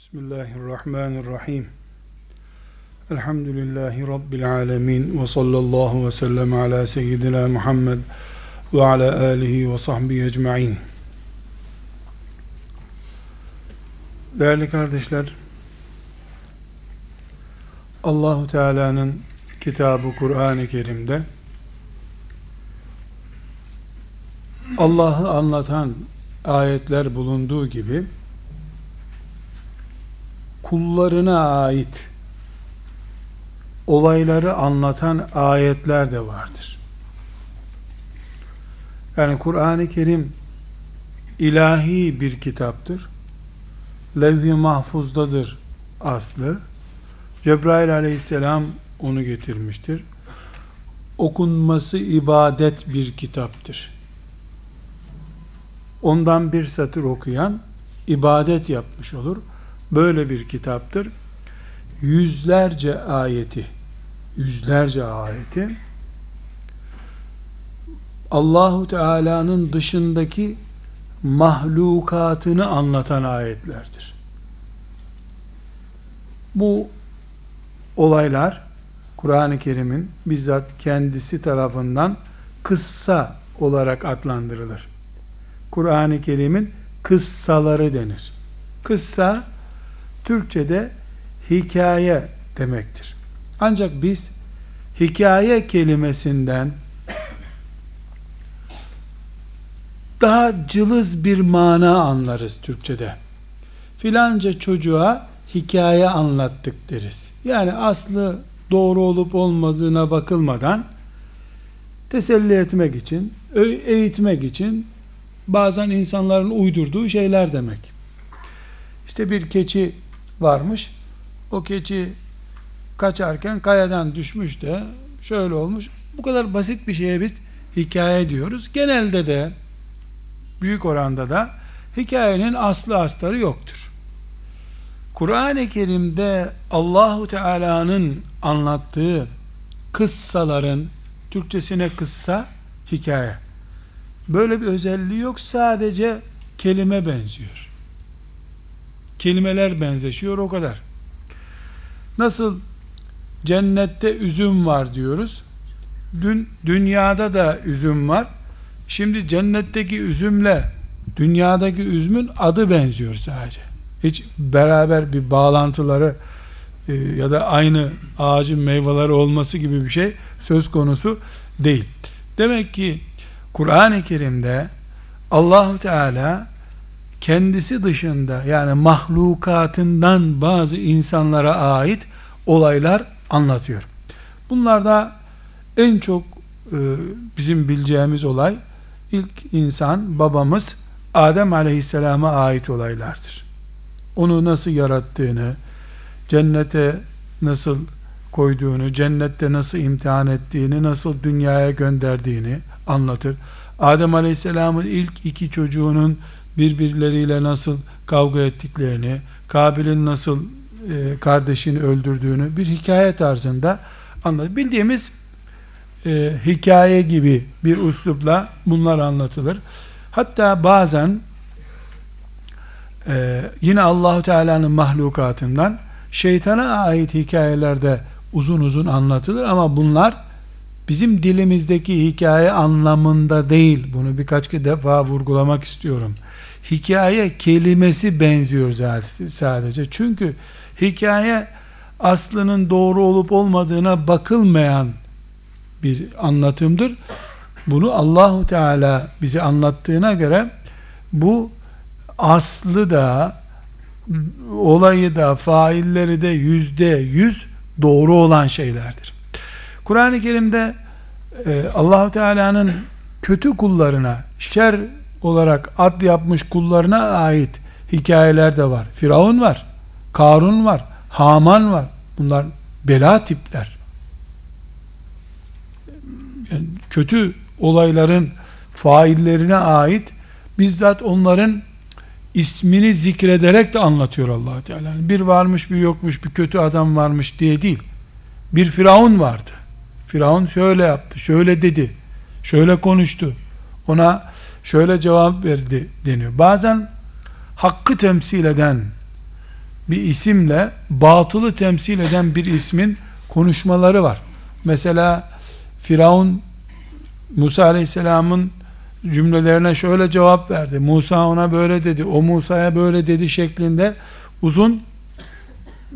Bismillahirrahmanirrahim. Elhamdülillahi Rabbil alemin. Ve sallallahu ve sellem ala seyyidina Muhammed ve ala alihi ve sahbihi ecma'in. Değerli kardeşler, Allahu Teala'nın kitabı Kur'an-ı Kerim'de Allah'ı anlatan ayetler bulunduğu gibi kullarına ait olayları anlatan ayetler de vardır. Yani Kur'an-ı Kerim ilahi bir kitaptır. Levh-i mahfuzdadır aslı. Cebrail aleyhisselam onu getirmiştir. Okunması ibadet bir kitaptır. Ondan bir satır okuyan ibadet yapmış olur böyle bir kitaptır. Yüzlerce ayeti, yüzlerce ayeti Allahu Teala'nın dışındaki mahlukatını anlatan ayetlerdir. Bu olaylar Kur'an-ı Kerim'in bizzat kendisi tarafından kıssa olarak adlandırılır. Kur'an-ı Kerim'in kıssaları denir. Kıssa Türkçe'de hikaye demektir. Ancak biz hikaye kelimesinden daha cılız bir mana anlarız Türkçe'de. Filanca çocuğa hikaye anlattık deriz. Yani aslı doğru olup olmadığına bakılmadan teselli etmek için, eğitmek için bazen insanların uydurduğu şeyler demek. İşte bir keçi varmış. O keçi kaçarken kayadan düşmüş de şöyle olmuş. Bu kadar basit bir şeye biz hikaye diyoruz. Genelde de büyük oranda da hikayenin aslı astarı yoktur. Kur'an-ı Kerim'de Allahu Teala'nın anlattığı kıssaların Türkçesine kıssa hikaye. Böyle bir özelliği yok. Sadece kelime benziyor. Kelimeler benzeşiyor o kadar. Nasıl cennette üzüm var diyoruz. Dün dünyada da üzüm var. Şimdi cennetteki üzümle dünyadaki üzümün adı benziyor sadece. Hiç beraber bir bağlantıları e, ya da aynı ağacın meyveleri olması gibi bir şey söz konusu değil. Demek ki Kur'an-ı Kerim'de Allahu Teala kendisi dışında yani mahlukatından bazı insanlara ait olaylar anlatıyor. Bunlarda en çok e, bizim bileceğimiz olay ilk insan babamız Adem aleyhisselama ait olaylardır. Onu nasıl yarattığını, cennete nasıl koyduğunu, cennette nasıl imtihan ettiğini, nasıl dünyaya gönderdiğini anlatır. Adem aleyhisselamın ilk iki çocuğunun birbirleriyle nasıl kavga ettiklerini, Kabil'in nasıl e, kardeşini öldürdüğünü bir hikaye tarzında anlatır. Bildiğimiz e, hikaye gibi bir üslupla bunlar anlatılır. Hatta bazen e, yine Allahu Teala'nın mahlukatından şeytana ait hikayelerde uzun uzun anlatılır ama bunlar bizim dilimizdeki hikaye anlamında değil. Bunu birkaç defa vurgulamak istiyorum hikaye kelimesi benziyor zaten sadece. Çünkü hikaye aslının doğru olup olmadığına bakılmayan bir anlatımdır. Bunu Allahu Teala bize anlattığına göre bu aslı da olayı da failleri de yüzde yüz doğru olan şeylerdir. Kur'an-ı Kerim'de e, Allahu Teala'nın kötü kullarına şer olarak ad yapmış kullarına ait hikayeler de var. Firavun var, Karun var, Haman var. Bunlar bela tipler. Yani kötü olayların faillerine ait bizzat onların ismini zikrederek de anlatıyor allah Teala. Bir varmış bir yokmuş bir kötü adam varmış diye değil. Bir Firavun vardı. Firavun şöyle yaptı, şöyle dedi, şöyle konuştu. Ona şöyle cevap verdi deniyor. Bazen hakkı temsil eden bir isimle batılı temsil eden bir ismin konuşmaları var. Mesela Firavun Musa Aleyhisselam'ın cümlelerine şöyle cevap verdi. Musa ona böyle dedi, o Musa'ya böyle dedi şeklinde uzun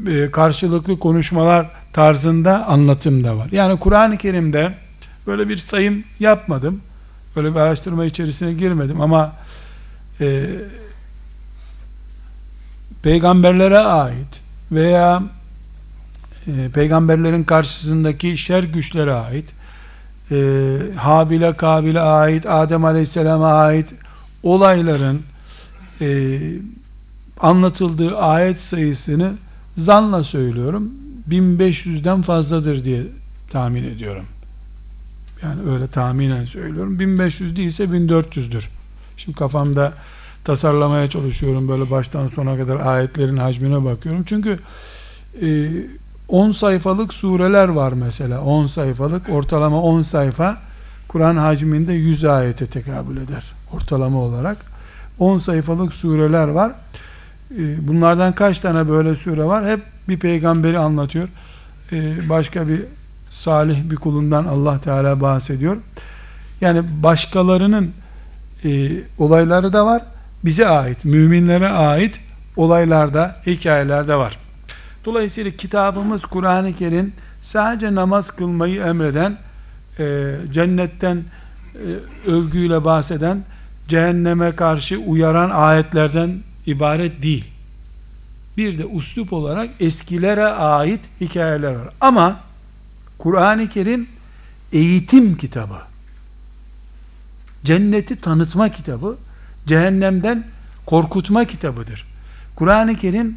e, karşılıklı konuşmalar tarzında anlatım da var. Yani Kur'an-ı Kerim'de böyle bir sayım yapmadım. Böyle bir araştırma içerisine girmedim ama e, peygamberlere ait veya e, peygamberlerin karşısındaki şer güçlere ait e, Habil'e Kabil'e ait Adem Aleyhisselam'a ait olayların e, anlatıldığı ayet sayısını zanla söylüyorum. 1500'den fazladır diye tahmin ediyorum yani öyle tahminen söylüyorum. 1500 değilse 1400'dür şimdi kafamda tasarlamaya çalışıyorum. Böyle baştan sona kadar ayetlerin hacmine bakıyorum. Çünkü e, 10 sayfalık sureler var mesela. 10 sayfalık ortalama 10 sayfa Kur'an hacminde 100 ayete tekabül eder ortalama olarak. 10 sayfalık sureler var. Ee, bunlardan kaç tane böyle sure var? Hep bir peygamberi anlatıyor. Ee, başka bir salih bir kulundan Allah Teala bahsediyor yani başkalarının e, olayları da var bize ait müminlere ait olaylarda hikayelerde var Dolayısıyla kitabımız Kur'an-ı Kerim sadece namaz kılmayı emreden, e, cennetten e, övgüyle bahseden, cehenneme karşı uyaran ayetlerden ibaret değil. Bir de uslup olarak eskilere ait hikayeler var. Ama Kur'an-ı Kerim eğitim kitabı. Cenneti tanıtma kitabı, cehennemden korkutma kitabıdır. Kur'an-ı Kerim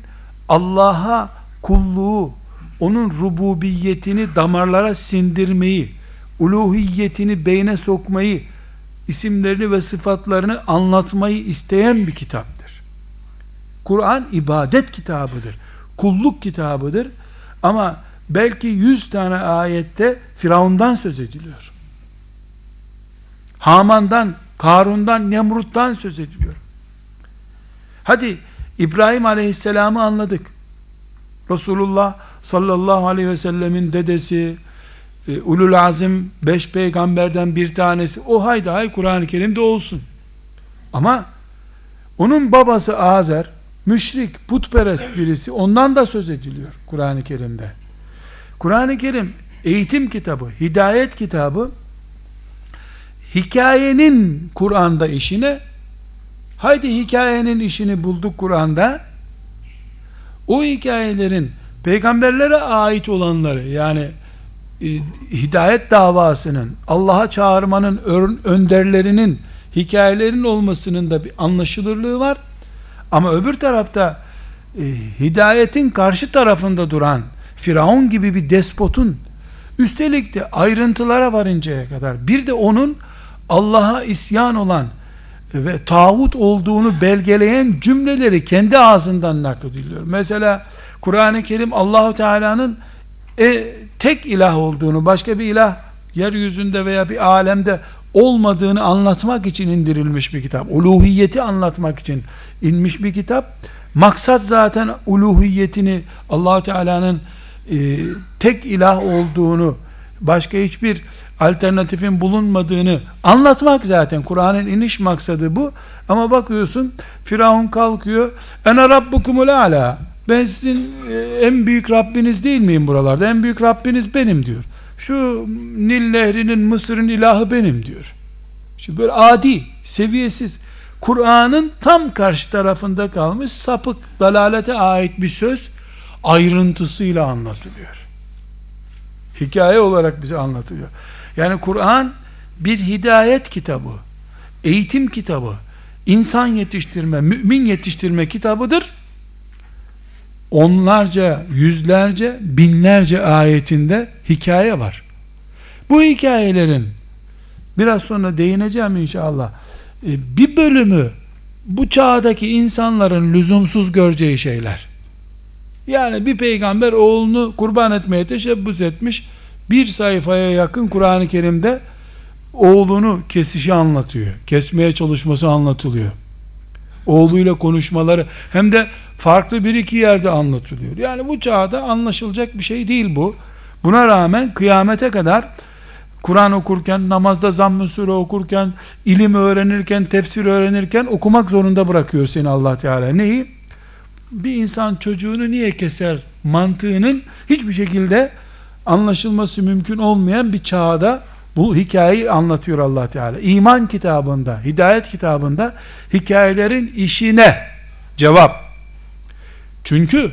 Allah'a kulluğu, onun rububiyetini damarlara sindirmeyi, uluhiyetini beyne sokmayı, isimlerini ve sıfatlarını anlatmayı isteyen bir kitaptır. Kur'an ibadet kitabıdır. Kulluk kitabıdır. Ama belki yüz tane ayette Firavundan söz ediliyor. Haman'dan, Karun'dan, Nemrut'tan söz ediliyor. Hadi İbrahim Aleyhisselam'ı anladık. Resulullah sallallahu aleyhi ve sellemin dedesi, e, ulul azim beş peygamberden bir tanesi, o haydi hay Kur'an-ı Kerim'de olsun. Ama onun babası Azer, müşrik, putperest birisi, ondan da söz ediliyor Kur'an-ı Kerim'de. Kur'an-ı Kerim eğitim kitabı, hidayet kitabı, hikayenin Kur'an'da işine, haydi hikayenin işini bulduk Kur'an'da, o hikayelerin peygamberlere ait olanları yani e, hidayet davasının Allah'a çağırmanın önderlerinin hikayelerinin olmasının da bir anlaşılırlığı var. Ama öbür tarafta e, hidayetin karşı tarafında duran Firavun gibi bir despotun üstelik de ayrıntılara varıncaya kadar bir de onun Allah'a isyan olan ve tağut olduğunu belgeleyen cümleleri kendi ağzından naklediliyor. Mesela Kur'an-ı Kerim Allahu Teala'nın e, tek ilah olduğunu, başka bir ilah yeryüzünde veya bir alemde olmadığını anlatmak için indirilmiş bir kitap. Uluhiyeti anlatmak için inmiş bir kitap. Maksat zaten uluhiyetini Allah Teala'nın e, tek ilah olduğunu, başka hiçbir alternatifin bulunmadığını anlatmak zaten Kur'an'ın iniş maksadı bu. Ama bakıyorsun Firavun kalkıyor. Ene rabbukumul ala. Ben sizin e, en büyük Rabbiniz değil miyim buralarda? En büyük Rabbiniz benim diyor. Şu Nil nehrinin Mısır'ın ilahı benim diyor. Şimdi böyle adi, seviyesiz. Kur'an'ın tam karşı tarafında kalmış sapık, dalalete ait bir söz ayrıntısıyla anlatılıyor. Hikaye olarak bize anlatılıyor. Yani Kur'an bir hidayet kitabı, eğitim kitabı, insan yetiştirme, mümin yetiştirme kitabıdır. Onlarca, yüzlerce, binlerce ayetinde hikaye var. Bu hikayelerin biraz sonra değineceğim inşallah. E, bir bölümü bu çağdaki insanların lüzumsuz göreceği şeyler. Yani bir peygamber oğlunu kurban etmeye teşebbüs etmiş bir sayfaya yakın Kur'an-ı Kerim'de oğlunu kesişi anlatıyor. Kesmeye çalışması anlatılıyor. Oğluyla konuşmaları hem de farklı bir iki yerde anlatılıyor. Yani bu çağda anlaşılacak bir şey değil bu. Buna rağmen kıyamete kadar Kur'an okurken, namazda zamm-ı sure okurken, ilim öğrenirken, tefsir öğrenirken okumak zorunda bırakıyor seni Allah Teala. Neyi? Bir insan çocuğunu niye keser mantığının hiçbir şekilde anlaşılması mümkün olmayan bir çağda bu hikayeyi anlatıyor Allah Teala. İman kitabında, hidayet kitabında hikayelerin işine cevap. Çünkü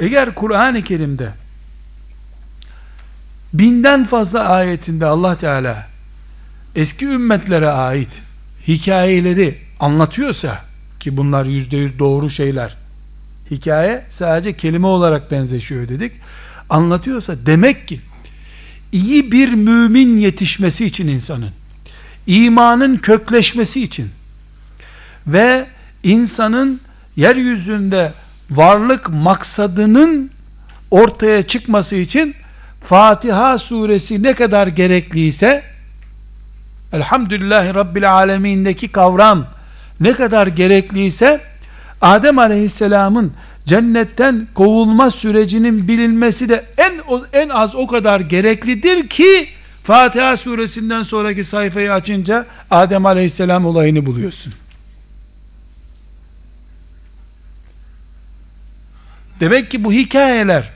eğer Kur'an-ı Kerim'de binden fazla ayetinde Allah Teala eski ümmetlere ait hikayeleri anlatıyorsa ki bunlar yüzde yüz doğru şeyler. Hikaye sadece kelime olarak benzeşiyor dedik. Anlatıyorsa demek ki iyi bir mümin yetişmesi için insanın imanın kökleşmesi için ve insanın yeryüzünde varlık maksadının ortaya çıkması için Fatiha suresi ne kadar gerekliyse Elhamdülillahi Rabbil Alemin'deki kavram ne kadar gerekliyse Adem Aleyhisselam'ın cennetten kovulma sürecinin bilinmesi de en en az o kadar gereklidir ki Fatiha suresinden sonraki sayfayı açınca Adem Aleyhisselam olayını buluyorsun. Demek ki bu hikayeler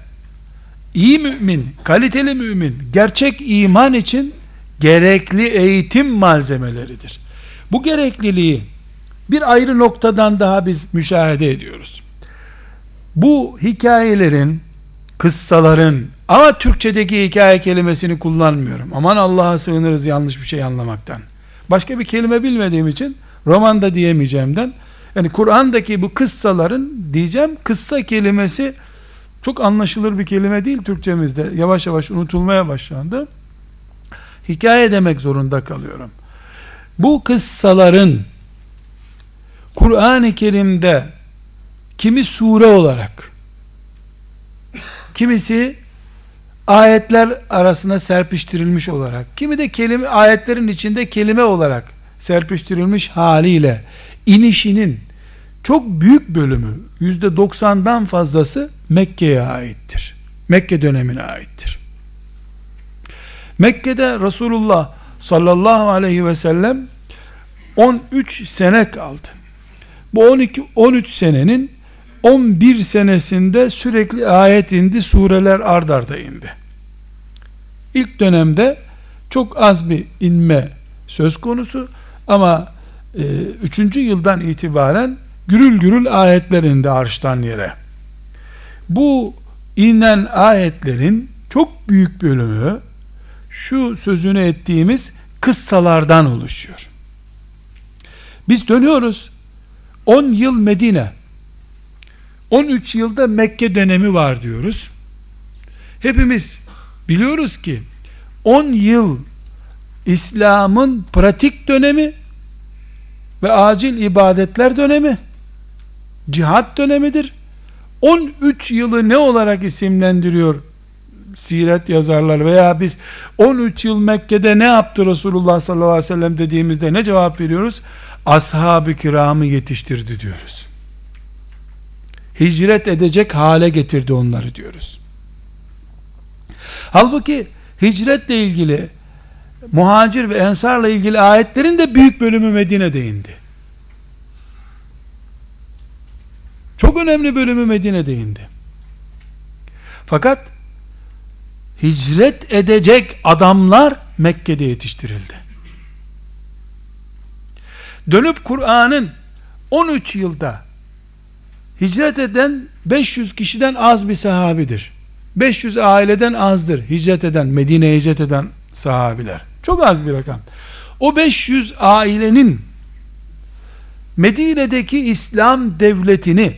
iyi mümin, kaliteli mümin, gerçek iman için gerekli eğitim malzemeleridir. Bu gerekliliği bir ayrı noktadan daha biz müşahede ediyoruz. Bu hikayelerin, kıssaların ama Türkçedeki hikaye kelimesini kullanmıyorum. Aman Allah'a sığınırız yanlış bir şey anlamaktan. Başka bir kelime bilmediğim için romanda diyemeyeceğimden yani Kur'an'daki bu kıssaların diyeceğim kıssa kelimesi çok anlaşılır bir kelime değil Türkçemizde. Yavaş yavaş unutulmaya başlandı. Hikaye demek zorunda kalıyorum. Bu kıssaların Kur'an-ı Kerim'de kimi sure olarak kimisi ayetler arasında serpiştirilmiş olarak kimi de kelime ayetlerin içinde kelime olarak serpiştirilmiş haliyle inişinin çok büyük bölümü yüzde doksandan fazlası Mekke'ye aittir. Mekke dönemine aittir. Mekke'de Resulullah sallallahu aleyhi ve sellem 13 sene kaldı. Bu 12 13 senenin 11 senesinde sürekli ayet indi, sureler ard arda indi. İlk dönemde çok az bir inme söz konusu ama 3. E, yıldan itibaren gürül gürül ayetler indi arştan yere. Bu inen ayetlerin çok büyük bölümü şu sözünü ettiğimiz kıssalardan oluşuyor. Biz dönüyoruz. 10 yıl Medine, 13 yılda Mekke dönemi var diyoruz. Hepimiz biliyoruz ki 10 yıl İslam'ın pratik dönemi ve acil ibadetler dönemi cihat dönemidir. 13 yılı ne olarak isimlendiriyor siret yazarlar veya biz 13 yıl Mekke'de ne yaptı Resulullah sallallahu aleyhi ve sellem dediğimizde ne cevap veriyoruz? Ashab-ı kiramı yetiştirdi diyoruz. Hicret edecek hale getirdi onları diyoruz. Halbuki hicretle ilgili muhacir ve ensarla ilgili ayetlerin de büyük bölümü Medine'de indi. Çok önemli bölümü Medine'de indi. Fakat hicret edecek adamlar Mekke'de yetiştirildi. Dönüp Kur'an'ın 13 yılda hicret eden 500 kişiden az bir sahabidir. 500 aileden azdır hicret eden, Medine'ye hicret eden sahabiler. Çok az bir rakam. O 500 ailenin Medine'deki İslam devletini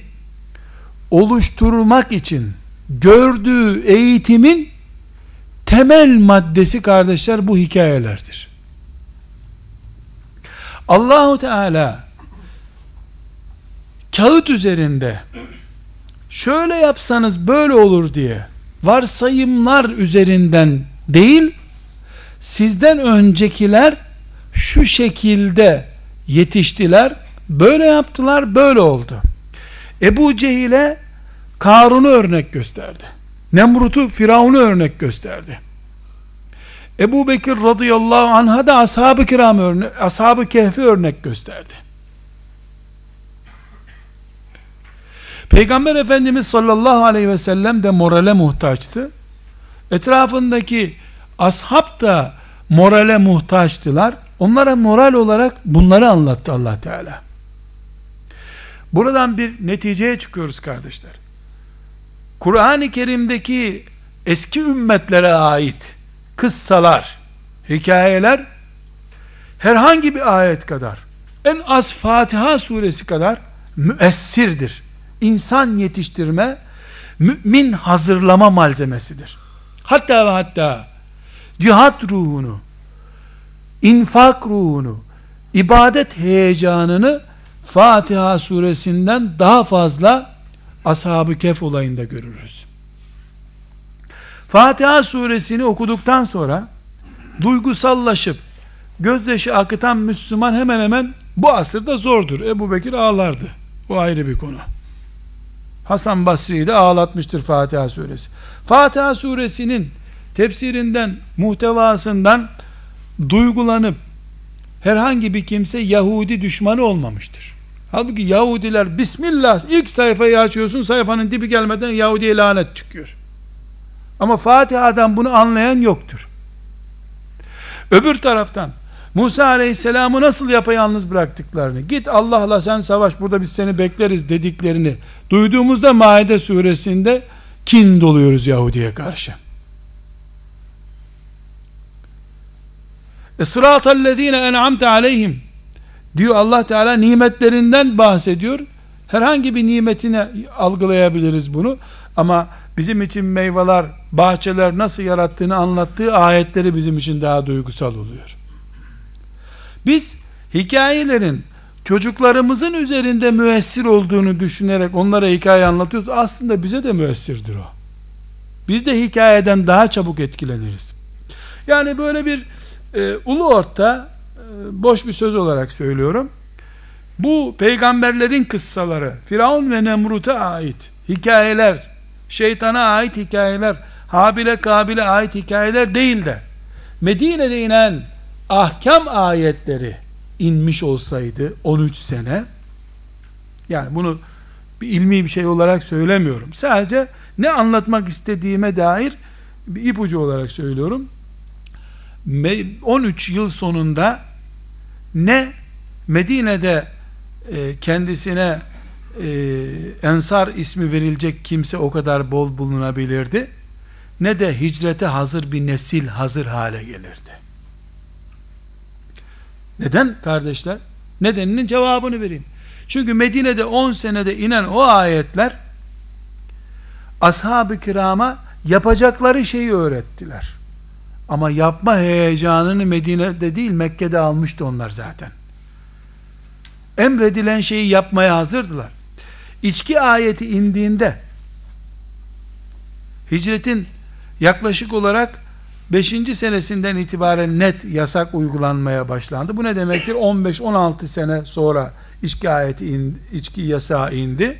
oluşturmak için gördüğü eğitimin temel maddesi kardeşler bu hikayelerdir. Allahu Teala kağıt üzerinde şöyle yapsanız böyle olur diye varsayımlar üzerinden değil sizden öncekiler şu şekilde yetiştiler böyle yaptılar böyle oldu Ebu Cehil'e Karun'u örnek gösterdi. Nemrut'u, Firavun'u örnek gösterdi. Ebu Bekir radıyallahu anh'a da ashab-ı kiram örnek, ashab-ı kehfi örnek gösterdi. Peygamber Efendimiz sallallahu aleyhi ve sellem de morale muhtaçtı. Etrafındaki ashab da morale muhtaçtılar. Onlara moral olarak bunları anlattı Allah Teala. Buradan bir neticeye çıkıyoruz kardeşler. Kur'an-ı Kerim'deki eski ümmetlere ait kıssalar, hikayeler herhangi bir ayet kadar en az Fatiha suresi kadar müessirdir. İnsan yetiştirme, mümin hazırlama malzemesidir. Hatta ve hatta cihat ruhunu, infak ruhunu, ibadet heyecanını Fatiha suresinden daha fazla Ashab-ı Kehf olayında görürüz. Fatiha suresini okuduktan sonra duygusallaşıp gözyaşı akıtan Müslüman hemen hemen bu asırda zordur. Ebu Bekir ağlardı. O ayrı bir konu. Hasan Basri'yi de ağlatmıştır Fatiha suresi. Fatiha suresinin tefsirinden, muhtevasından duygulanıp herhangi bir kimse Yahudi düşmanı olmamıştır. Halbuki Yahudiler Bismillah ilk sayfayı açıyorsun sayfanın dibi gelmeden Yahudi'ye lanet çıkıyor. Ama Fatiha'dan bunu anlayan yoktur. Öbür taraftan Musa Aleyhisselam'ı nasıl yapayalnız bıraktıklarını, git Allah'la sen savaş burada biz seni bekleriz dediklerini duyduğumuzda Maide suresinde kin doluyoruz Yahudi'ye karşı. Esratallezine en'amte aleyhim diyor Allah Teala nimetlerinden bahsediyor. Herhangi bir nimetine algılayabiliriz bunu. Ama bizim için meyveler, bahçeler nasıl yarattığını anlattığı ayetleri bizim için daha duygusal oluyor. Biz hikayelerin çocuklarımızın üzerinde müessir olduğunu düşünerek onlara hikaye anlatıyoruz. Aslında bize de müessirdir o. Biz de hikayeden daha çabuk etkileniriz. Yani böyle bir e, ulu orta e, boş bir söz olarak söylüyorum. Bu peygamberlerin kıssaları, Firavun ve Nemrut'a ait hikayeler, şeytana ait hikayeler, Habil'e Kabil'e ait hikayeler değil de Medine'de inen ahkam ayetleri inmiş olsaydı 13 sene yani bunu bir ilmi bir şey olarak söylemiyorum. Sadece ne anlatmak istediğime dair bir ipucu olarak söylüyorum. 13 yıl sonunda ne Medine'de e, kendisine e, Ensar ismi verilecek kimse o kadar bol bulunabilirdi ne de hicrete hazır bir nesil hazır hale gelirdi. Neden kardeşler? Nedeninin cevabını vereyim. Çünkü Medine'de 10 senede inen o ayetler ashab-ı kirama yapacakları şeyi öğrettiler. Ama yapma heyecanını Medine'de değil Mekke'de almıştı onlar zaten. Emredilen şeyi yapmaya hazırdılar. İçki ayeti indiğinde hicretin yaklaşık olarak 5. senesinden itibaren net yasak uygulanmaya başlandı. Bu ne demektir? 15-16 sene sonra içki ayeti indi, içki yasağı indi.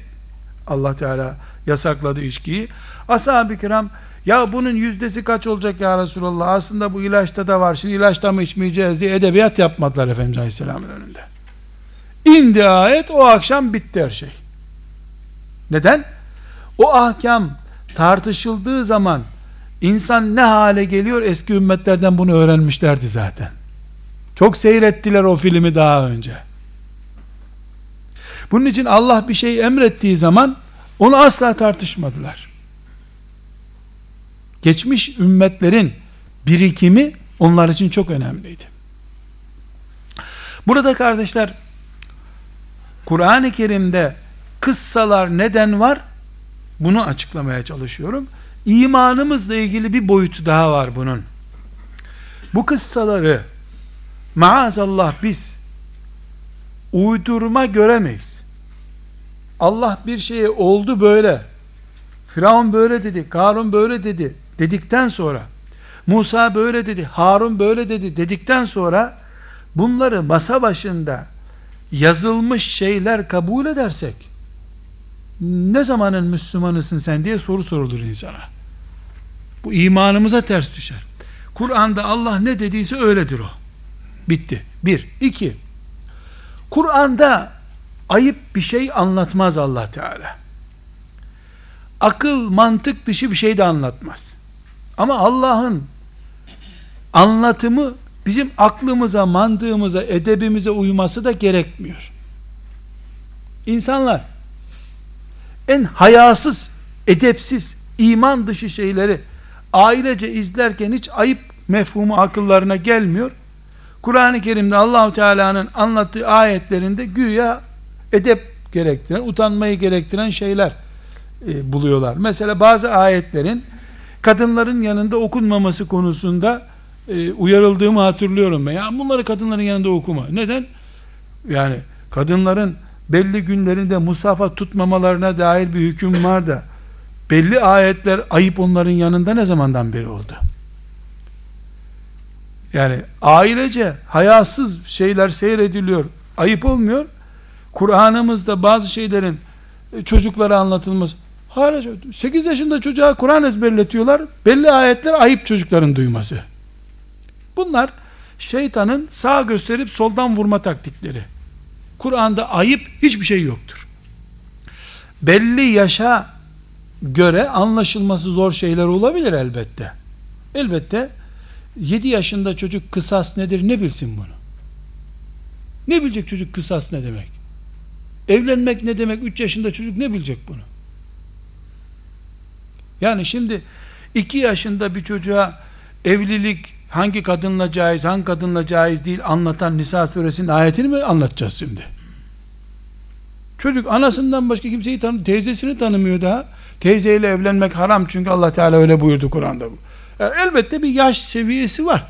Allah Teala yasakladı içkiyi. Ashab-ı kiram ya bunun yüzdesi kaç olacak ya Resulallah? Aslında bu ilaçta da var. Şimdi ilaçta mı içmeyeceğiz diye edebiyat yapmadılar Efendimiz Aleyhisselam'ın önünde. İndi ayet o akşam bitti her şey. Neden? O ahkam tartışıldığı zaman insan ne hale geliyor eski ümmetlerden bunu öğrenmişlerdi zaten. Çok seyrettiler o filmi daha önce. Bunun için Allah bir şey emrettiği zaman onu asla tartışmadılar geçmiş ümmetlerin birikimi onlar için çok önemliydi. Burada kardeşler Kur'an-ı Kerim'de kıssalar neden var? Bunu açıklamaya çalışıyorum. İmanımızla ilgili bir boyutu daha var bunun. Bu kıssaları maazallah biz uydurma göremeyiz. Allah bir şeye oldu böyle. Firavun böyle dedi, Karun böyle dedi dedikten sonra Musa böyle dedi, Harun böyle dedi dedikten sonra bunları masa başında yazılmış şeyler kabul edersek ne zamanın Müslümanısın sen diye soru sorulur insana. Bu imanımıza ters düşer. Kur'an'da Allah ne dediyse öyledir o. Bitti. Bir. iki. Kur'an'da ayıp bir şey anlatmaz Allah Teala. Akıl, mantık dışı bir şey de anlatmaz. Ama Allah'ın anlatımı bizim aklımıza, mantığımıza, edebimize uyması da gerekmiyor. İnsanlar en hayasız, edepsiz, iman dışı şeyleri ailece izlerken hiç ayıp mefhumu akıllarına gelmiyor. Kur'an-ı Kerim'de Allahu Teala'nın anlattığı ayetlerinde güya edep gerektiren, utanmayı gerektiren şeyler e, buluyorlar. Mesela bazı ayetlerin kadınların yanında okunmaması konusunda e, uyarıldığımı hatırlıyorum ben. Ya bunları kadınların yanında okuma. Neden? Yani kadınların belli günlerinde musafa tutmamalarına dair bir hüküm var da belli ayetler ayıp onların yanında ne zamandan beri oldu? Yani ailece hayasız şeyler seyrediliyor. Ayıp olmuyor. Kur'an'ımızda bazı şeylerin e, çocuklara anlatılması hala 8 yaşında çocuğa Kur'an ezberletiyorlar. Belli ayetler ayıp çocukların duyması. Bunlar şeytanın sağ gösterip soldan vurma taktikleri. Kur'an'da ayıp hiçbir şey yoktur. Belli yaşa göre anlaşılması zor şeyler olabilir elbette. Elbette 7 yaşında çocuk kısas nedir ne bilsin bunu? Ne bilecek çocuk kısas ne demek? Evlenmek ne demek? 3 yaşında çocuk ne bilecek bunu? Yani şimdi 2 yaşında bir çocuğa evlilik hangi kadınla caiz, hangi kadınla caiz değil anlatan Nisa suresinin ayetini mi anlatacağız şimdi? Çocuk anasından başka kimseyi tanı, teyzesini tanımıyor daha. Teyzeyle evlenmek haram çünkü Allah Teala öyle buyurdu Kur'an'da bu. Yani elbette bir yaş seviyesi var.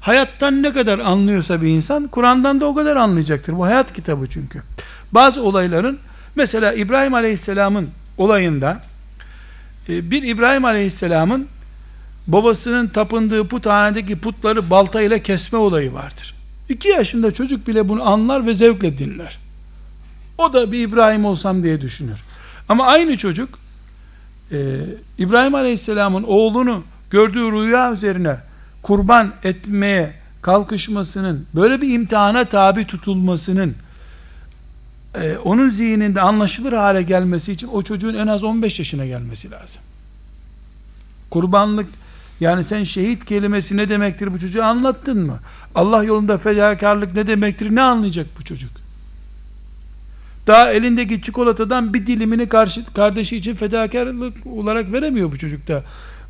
Hayattan ne kadar anlıyorsa bir insan Kur'an'dan da o kadar anlayacaktır. Bu hayat kitabı çünkü. Bazı olayların mesela İbrahim Aleyhisselam'ın olayında e, bir İbrahim Aleyhisselam'ın babasının tapındığı puthanedeki putları baltayla kesme olayı vardır. İki yaşında çocuk bile bunu anlar ve zevkle dinler. O da bir İbrahim olsam diye düşünür. Ama aynı çocuk e, İbrahim Aleyhisselam'ın oğlunu gördüğü rüya üzerine kurban etmeye kalkışmasının böyle bir imtihana tabi tutulmasının e, onun zihninde anlaşılır hale gelmesi için o çocuğun en az 15 yaşına gelmesi lazım. Kurbanlık yani sen şehit kelimesi ne demektir bu çocuğa anlattın mı? Allah yolunda fedakarlık ne demektir ne anlayacak bu çocuk? Daha elindeki çikolatadan bir dilimini karşı, kardeşi için fedakarlık olarak veremiyor bu çocuk da.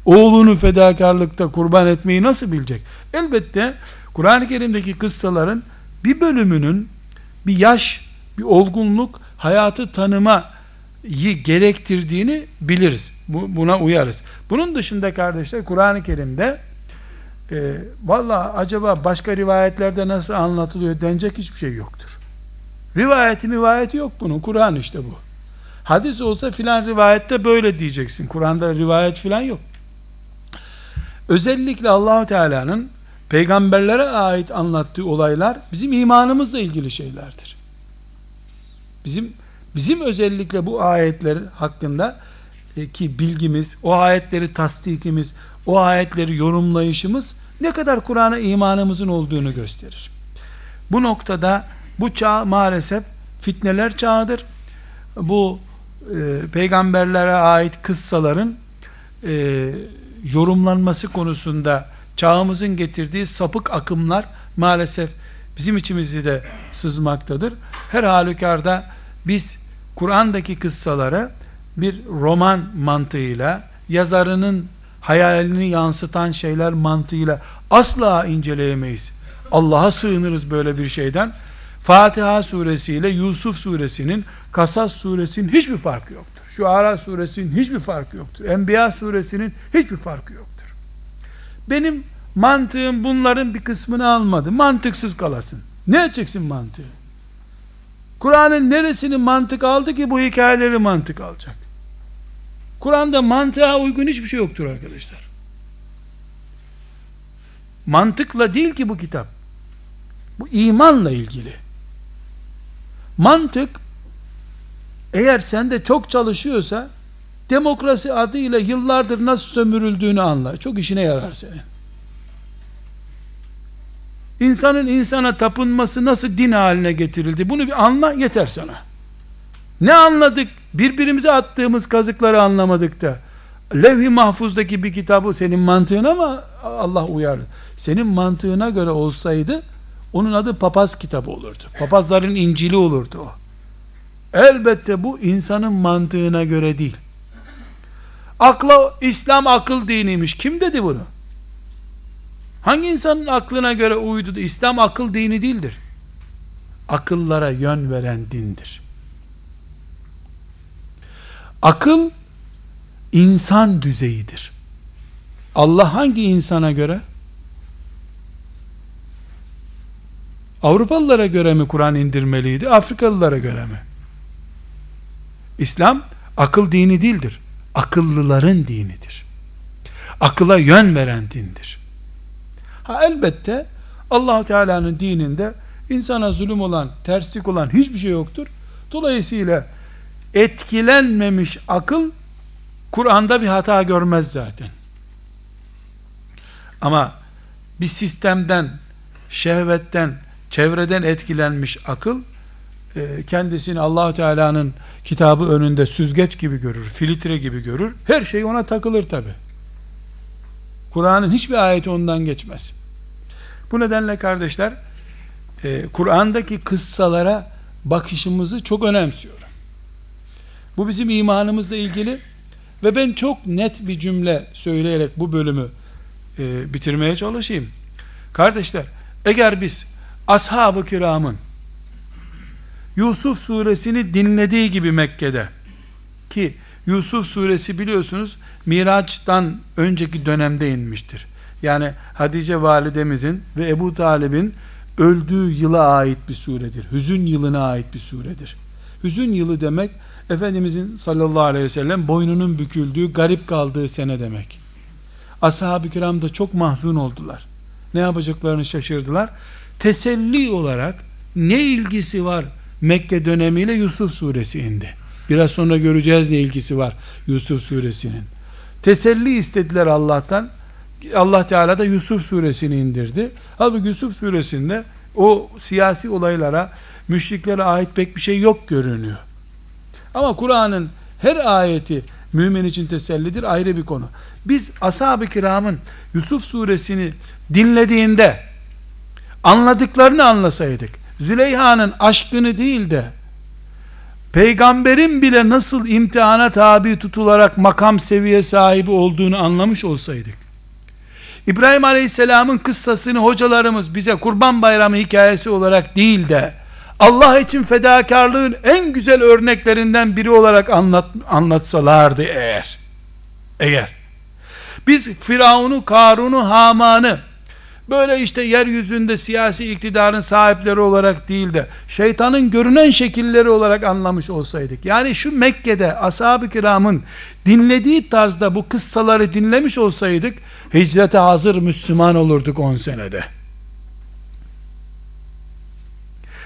Oğlunu fedakarlıkta kurban etmeyi nasıl bilecek? Elbette Kur'an-ı Kerim'deki kıssaların bir bölümünün bir yaş, bir olgunluk, hayatı tanıma gerektirdiğini biliriz. Bu, buna uyarız. Bunun dışında kardeşler Kur'an-ı Kerim'de e, valla acaba başka rivayetlerde nasıl anlatılıyor denecek hiçbir şey yoktur. Rivayeti rivayeti yok bunun. Kur'an işte bu. Hadis olsa filan rivayette böyle diyeceksin. Kur'an'da rivayet filan yok. Özellikle Allahu Teala'nın peygamberlere ait anlattığı olaylar bizim imanımızla ilgili şeylerdir. Bizim bizim özellikle bu ayetler hakkında ki bilgimiz, o ayetleri tasdikimiz, o ayetleri yorumlayışımız ne kadar Kur'an'a imanımızın olduğunu gösterir. Bu noktada bu çağ maalesef fitneler çağıdır. Bu e, peygamberlere ait kıssaların e, yorumlanması konusunda çağımızın getirdiği sapık akımlar maalesef bizim içimizi de sızmaktadır. Her halükarda biz Kur'an'daki kıssaları bir roman mantığıyla yazarının hayalini yansıtan şeyler mantığıyla asla inceleyemeyiz. Allah'a sığınırız böyle bir şeyden. Fatiha suresiyle Yusuf suresinin, Kasas suresinin hiçbir farkı yoktur. Şu Ara suresinin hiçbir farkı yoktur. Enbiya suresinin hiçbir farkı yoktur. Benim mantığım bunların bir kısmını almadı. Mantıksız kalasın. Ne edeceksin mantığı? Kur'an'ın neresini mantık aldı ki bu hikayeleri mantık alacak? Kur'an'da mantığa uygun hiçbir şey yoktur arkadaşlar. Mantıkla değil ki bu kitap. Bu imanla ilgili. Mantık Eğer sende çok çalışıyorsa demokrasi adıyla yıllardır nasıl sömürüldüğünü anla. Çok işine yarar senin. İnsanın insana tapınması nasıl din haline getirildi? Bunu bir anla yeter sana. Ne anladık? Birbirimize attığımız kazıkları anlamadık da. Levh-i mahfuzdaki bir kitabı senin mantığına mı Allah uyar? Senin mantığına göre olsaydı onun adı papaz kitabı olurdu. Papazların İncil'i olurdu o. Elbette bu insanın mantığına göre değil. Akla İslam akıl diniymiş. Kim dedi bunu? Hangi insanın aklına göre uydu? İslam akıl dini değildir. Akıllara yön veren dindir. Akıl insan düzeyidir. Allah hangi insana göre? Avrupalılara göre mi Kur'an indirmeliydi? Afrikalılara göre mi? İslam akıl dini değildir. Akıllıların dinidir. Akıla yön veren dindir. Ha elbette allah Teala'nın dininde insana zulüm olan, terslik olan hiçbir şey yoktur. Dolayısıyla etkilenmemiş akıl Kur'an'da bir hata görmez zaten. Ama bir sistemden, şehvetten, çevreden etkilenmiş akıl e, kendisini allah Teala'nın kitabı önünde süzgeç gibi görür, filtre gibi görür. Her şey ona takılır tabi. Kur'an'ın hiçbir ayeti ondan geçmez. Bu nedenle kardeşler, e, Kur'an'daki kıssalara bakışımızı çok önemsiyorum. Bu bizim imanımızla ilgili ve ben çok net bir cümle söyleyerek bu bölümü e, bitirmeye çalışayım. Kardeşler, eğer biz ashab-ı kiramın Yusuf suresini dinlediği gibi Mekke'de ki Yusuf suresi biliyorsunuz Miraç'tan önceki dönemde inmiştir. Yani Hatice validemizin ve Ebu Talib'in öldüğü yıla ait bir suredir. Hüzün yılına ait bir suredir. Hüzün yılı demek Efendimizin sallallahu aleyhi ve sellem boynunun büküldüğü, garip kaldığı sene demek. Ashab-ı kiram da çok mahzun oldular. Ne yapacaklarını şaşırdılar. Teselli olarak ne ilgisi var Mekke dönemiyle Yusuf suresi indi. Biraz sonra göreceğiz ne ilgisi var Yusuf suresinin. Teselli istediler Allah'tan. Allah Teala da Yusuf suresini indirdi. Halbuki Yusuf suresinde o siyasi olaylara, müşriklere ait pek bir şey yok görünüyor. Ama Kur'an'ın her ayeti mümin için tesellidir ayrı bir konu. Biz ashab-ı kiramın Yusuf suresini dinlediğinde anladıklarını anlasaydık, Züleyha'nın aşkını değil de peygamberin bile nasıl imtihana tabi tutularak makam seviye sahibi olduğunu anlamış olsaydık İbrahim Aleyhisselam'ın kıssasını hocalarımız bize kurban bayramı hikayesi olarak değil de Allah için fedakarlığın en güzel örneklerinden biri olarak anlat, anlatsalardı eğer eğer biz Firavun'u, Karun'u, Haman'ı böyle işte yeryüzünde siyasi iktidarın sahipleri olarak değil de şeytanın görünen şekilleri olarak anlamış olsaydık. Yani şu Mekke'de ashab-ı kiramın dinlediği tarzda bu kıssaları dinlemiş olsaydık hicrete hazır Müslüman olurduk 10 senede.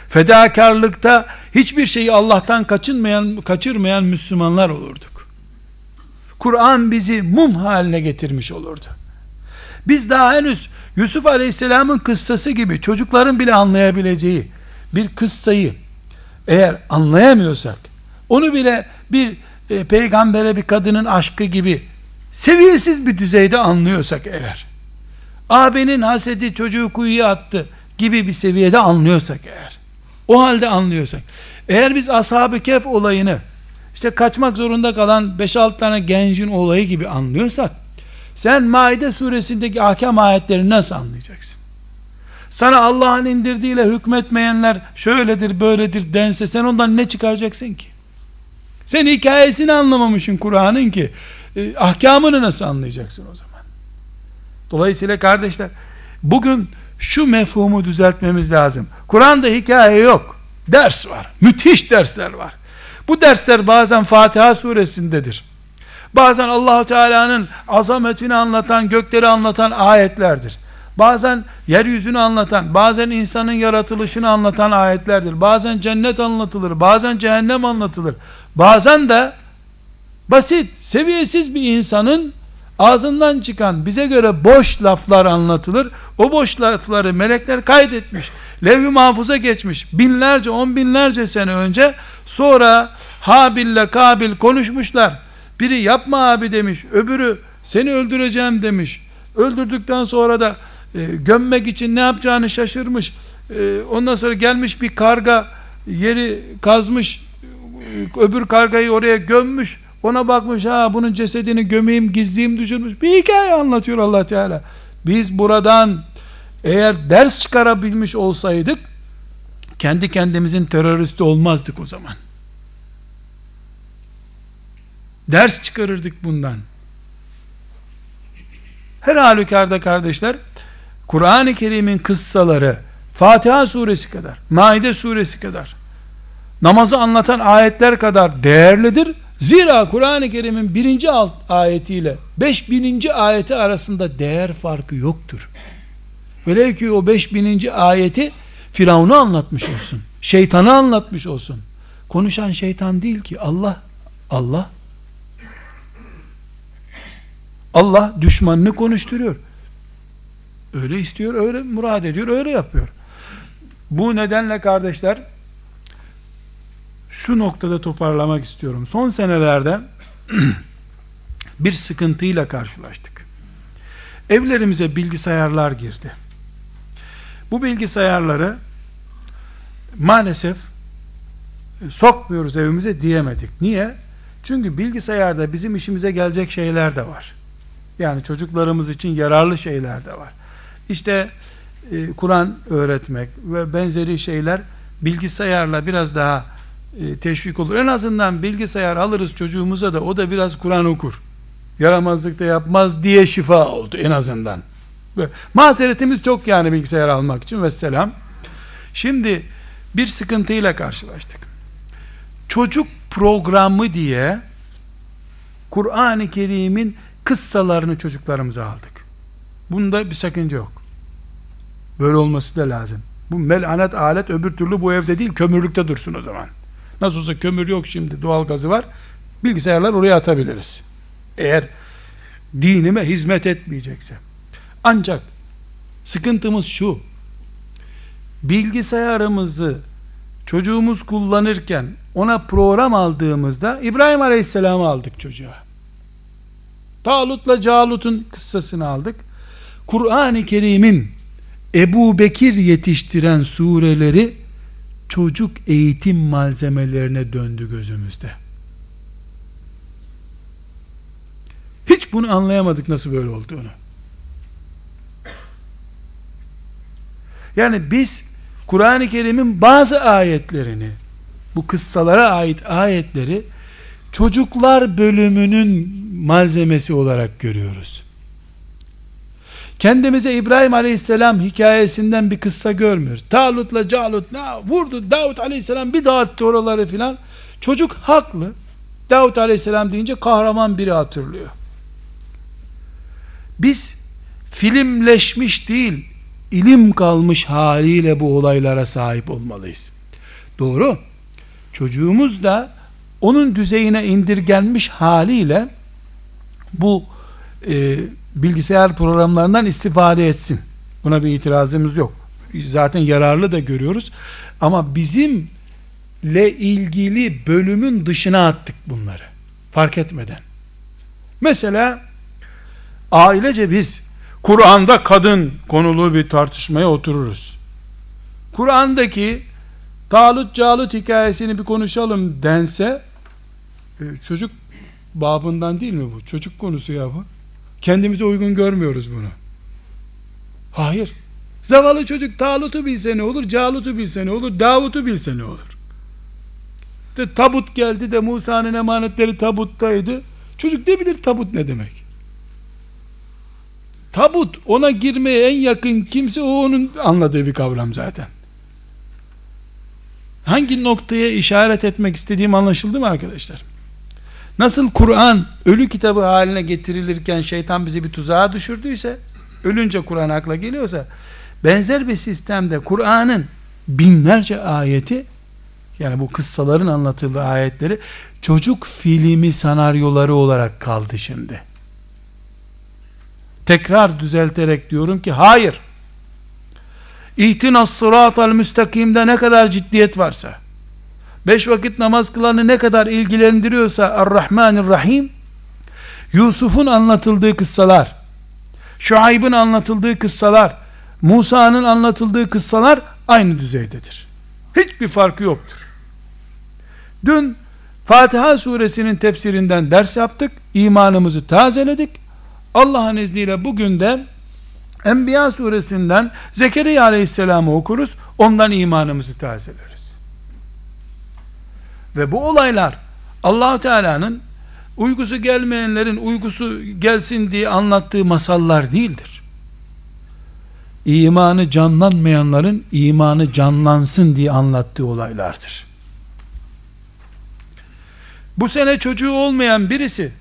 Fedakarlıkta hiçbir şeyi Allah'tan kaçınmayan, kaçırmayan Müslümanlar olurduk. Kur'an bizi mum haline getirmiş olurdu. Biz daha henüz Yusuf Aleyhisselam'ın kıssası gibi çocukların bile anlayabileceği bir kıssayı eğer anlayamıyorsak onu bile bir e, peygambere bir kadının aşkı gibi seviyesiz bir düzeyde anlıyorsak eğer abinin hasedi çocuğu kuyuya attı gibi bir seviyede anlıyorsak eğer o halde anlıyorsak eğer biz ashab-ı kehf olayını işte kaçmak zorunda kalan 5-6 tane gencin olayı gibi anlıyorsak sen Maide suresindeki ahkam ayetleri nasıl anlayacaksın? Sana Allah'ın indirdiğiyle hükmetmeyenler şöyledir böyledir dense sen ondan ne çıkaracaksın ki? Sen hikayesini anlamamışsın Kur'an'ın ki e, ahkamını nasıl anlayacaksın o zaman? Dolayısıyla kardeşler bugün şu mefhumu düzeltmemiz lazım. Kur'an'da hikaye yok. Ders var. Müthiş dersler var. Bu dersler bazen Fatiha suresindedir. Bazen Allahu Teala'nın azametini anlatan, gökleri anlatan ayetlerdir. Bazen yeryüzünü anlatan, bazen insanın yaratılışını anlatan ayetlerdir. Bazen cennet anlatılır, bazen cehennem anlatılır. Bazen de basit, seviyesiz bir insanın ağzından çıkan bize göre boş laflar anlatılır. O boş lafları melekler kaydetmiş. Levh-i mahfuza geçmiş. Binlerce, on binlerce sene önce sonra Habil'le Kabil konuşmuşlar. Biri yapma abi demiş. Öbürü seni öldüreceğim demiş. Öldürdükten sonra da e, gömmek için ne yapacağını şaşırmış. E, ondan sonra gelmiş bir karga yeri kazmış. E, öbür kargayı oraya gömmüş. Ona bakmış ha bunun cesedini gömeyim gizleyeyim düşünmüş. Bir hikaye anlatıyor allah Teala. Biz buradan eğer ders çıkarabilmiş olsaydık kendi kendimizin teröristi olmazdık o zaman. Ders çıkarırdık bundan. Her halükarda kardeşler Kur'an-ı Kerim'in kıssaları Fatiha suresi kadar, Maide suresi kadar, namazı anlatan ayetler kadar değerlidir. Zira Kur'an-ı Kerim'in birinci alt ayetiyle beş bininci ayeti arasında değer farkı yoktur. Velev ki o beş bininci ayeti Firavun'u anlatmış olsun. Şeytanı anlatmış olsun. Konuşan şeytan değil ki Allah. Allah. Allah düşmanını konuşturuyor. Öyle istiyor, öyle murad ediyor, öyle yapıyor. Bu nedenle kardeşler şu noktada toparlamak istiyorum. Son senelerde bir sıkıntıyla karşılaştık. Evlerimize bilgisayarlar girdi. Bu bilgisayarları maalesef sokmuyoruz evimize diyemedik. Niye? Çünkü bilgisayarda bizim işimize gelecek şeyler de var. Yani çocuklarımız için yararlı şeyler de var. İşte e, Kur'an öğretmek ve benzeri şeyler bilgisayarla biraz daha e, teşvik olur. En azından bilgisayar alırız çocuğumuza da o da biraz Kur'an okur. Yaramazlık da yapmaz diye şifa oldu en azından. Mazeretimiz çok yani bilgisayar almak için ve selam. Şimdi bir sıkıntıyla karşılaştık. Çocuk programı diye Kur'an-ı Kerim'in kıssalarını çocuklarımıza aldık. Bunda bir sakınca yok. Böyle olması da lazım. Bu melanet alet öbür türlü bu evde değil kömürlükte dursun o zaman. Nasıl olsa kömür yok şimdi doğal gazı var. Bilgisayarlar oraya atabiliriz. Eğer dinime hizmet etmeyecekse. Ancak sıkıntımız şu. Bilgisayarımızı çocuğumuz kullanırken ona program aldığımızda İbrahim Aleyhisselam'ı aldık çocuğa. Talut'la Calut'un kıssasını aldık. Kur'an-ı Kerim'in Ebu Bekir yetiştiren sureleri çocuk eğitim malzemelerine döndü gözümüzde. Hiç bunu anlayamadık nasıl böyle olduğunu. Yani biz Kur'an-ı Kerim'in bazı ayetlerini bu kıssalara ait ayetleri çocuklar bölümünün malzemesi olarak görüyoruz. Kendimize İbrahim Aleyhisselam hikayesinden bir kıssa görmüyoruz. Talut'la Calut ne vurdu Davut Aleyhisselam bir dağıttı oraları filan. Çocuk haklı. Davut Aleyhisselam deyince kahraman biri hatırlıyor. Biz filmleşmiş değil, ilim kalmış haliyle bu olaylara sahip olmalıyız. Doğru. Çocuğumuz da onun düzeyine indirgenmiş haliyle bu e, bilgisayar programlarından istifade etsin. Buna bir itirazımız yok. Zaten yararlı da görüyoruz. Ama bizimle ilgili bölümün dışına attık bunları. Fark etmeden. Mesela ailece biz Kur'an'da kadın konulu bir tartışmaya otururuz. Kur'an'daki Talut Calut hikayesini bir konuşalım dense e, çocuk babından değil mi bu? Çocuk konusu ya bu. Kendimize uygun görmüyoruz bunu. Hayır. Zavallı çocuk Talut'u bilse ne olur, Calut'u bilse ne olur, Davut'u bilse ne olur. De tabut geldi de Musa'nın emanetleri tabuttaydı. Çocuk ne bilir tabut ne demek? Tabut ona girmeye en yakın kimse o onun anladığı bir kavram zaten. Hangi noktaya işaret etmek istediğim anlaşıldı mı arkadaşlar? Nasıl Kur'an ölü kitabı haline getirilirken şeytan bizi bir tuzağa düşürdüyse, ölünce Kur'an akla geliyorsa, benzer bir sistemde Kur'an'ın binlerce ayeti, yani bu kıssaların anlatıldığı ayetleri, çocuk filmi senaryoları olarak kaldı şimdi. Tekrar düzelterek diyorum ki hayır. İhtinas sıratal müstakimde ne kadar ciddiyet varsa, beş vakit namaz kılanı ne kadar ilgilendiriyorsa Ar-Rahmanir-Rahim, Yusuf'un anlatıldığı kıssalar, Şuayb'ın anlatıldığı kıssalar, Musa'nın anlatıldığı kıssalar aynı düzeydedir. Hiçbir farkı yoktur. Dün Fatiha suresinin tefsirinden ders yaptık. imanımızı tazeledik. Allah'ın izniyle bugün de Enbiya suresinden Zekeriya aleyhisselamı okuruz. Ondan imanımızı tazeleriz. Ve bu olaylar allah Teala'nın uykusu gelmeyenlerin uykusu gelsin diye anlattığı masallar değildir. İmanı canlanmayanların imanı canlansın diye anlattığı olaylardır. Bu sene çocuğu olmayan birisi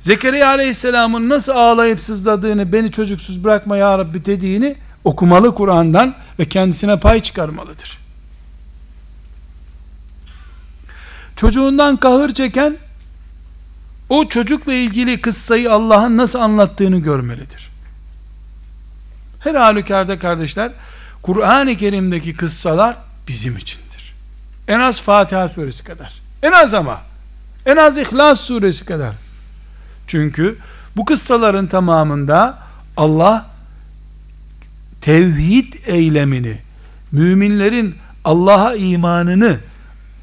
Zekeriya Aleyhisselam'ın nasıl ağlayıp sızladığını beni çocuksuz bırakma ya Rabbi dediğini okumalı Kur'an'dan ve kendisine pay çıkarmalıdır. Çocuğundan kahır çeken o çocukla ilgili kıssayı Allah'ın nasıl anlattığını görmelidir. Her halükarda kardeşler Kur'an-ı Kerim'deki kıssalar bizim içindir. En az Fatiha suresi kadar. En az ama. En az İhlas suresi kadar. Çünkü bu kıssaların tamamında Allah tevhid eylemini, müminlerin Allah'a imanını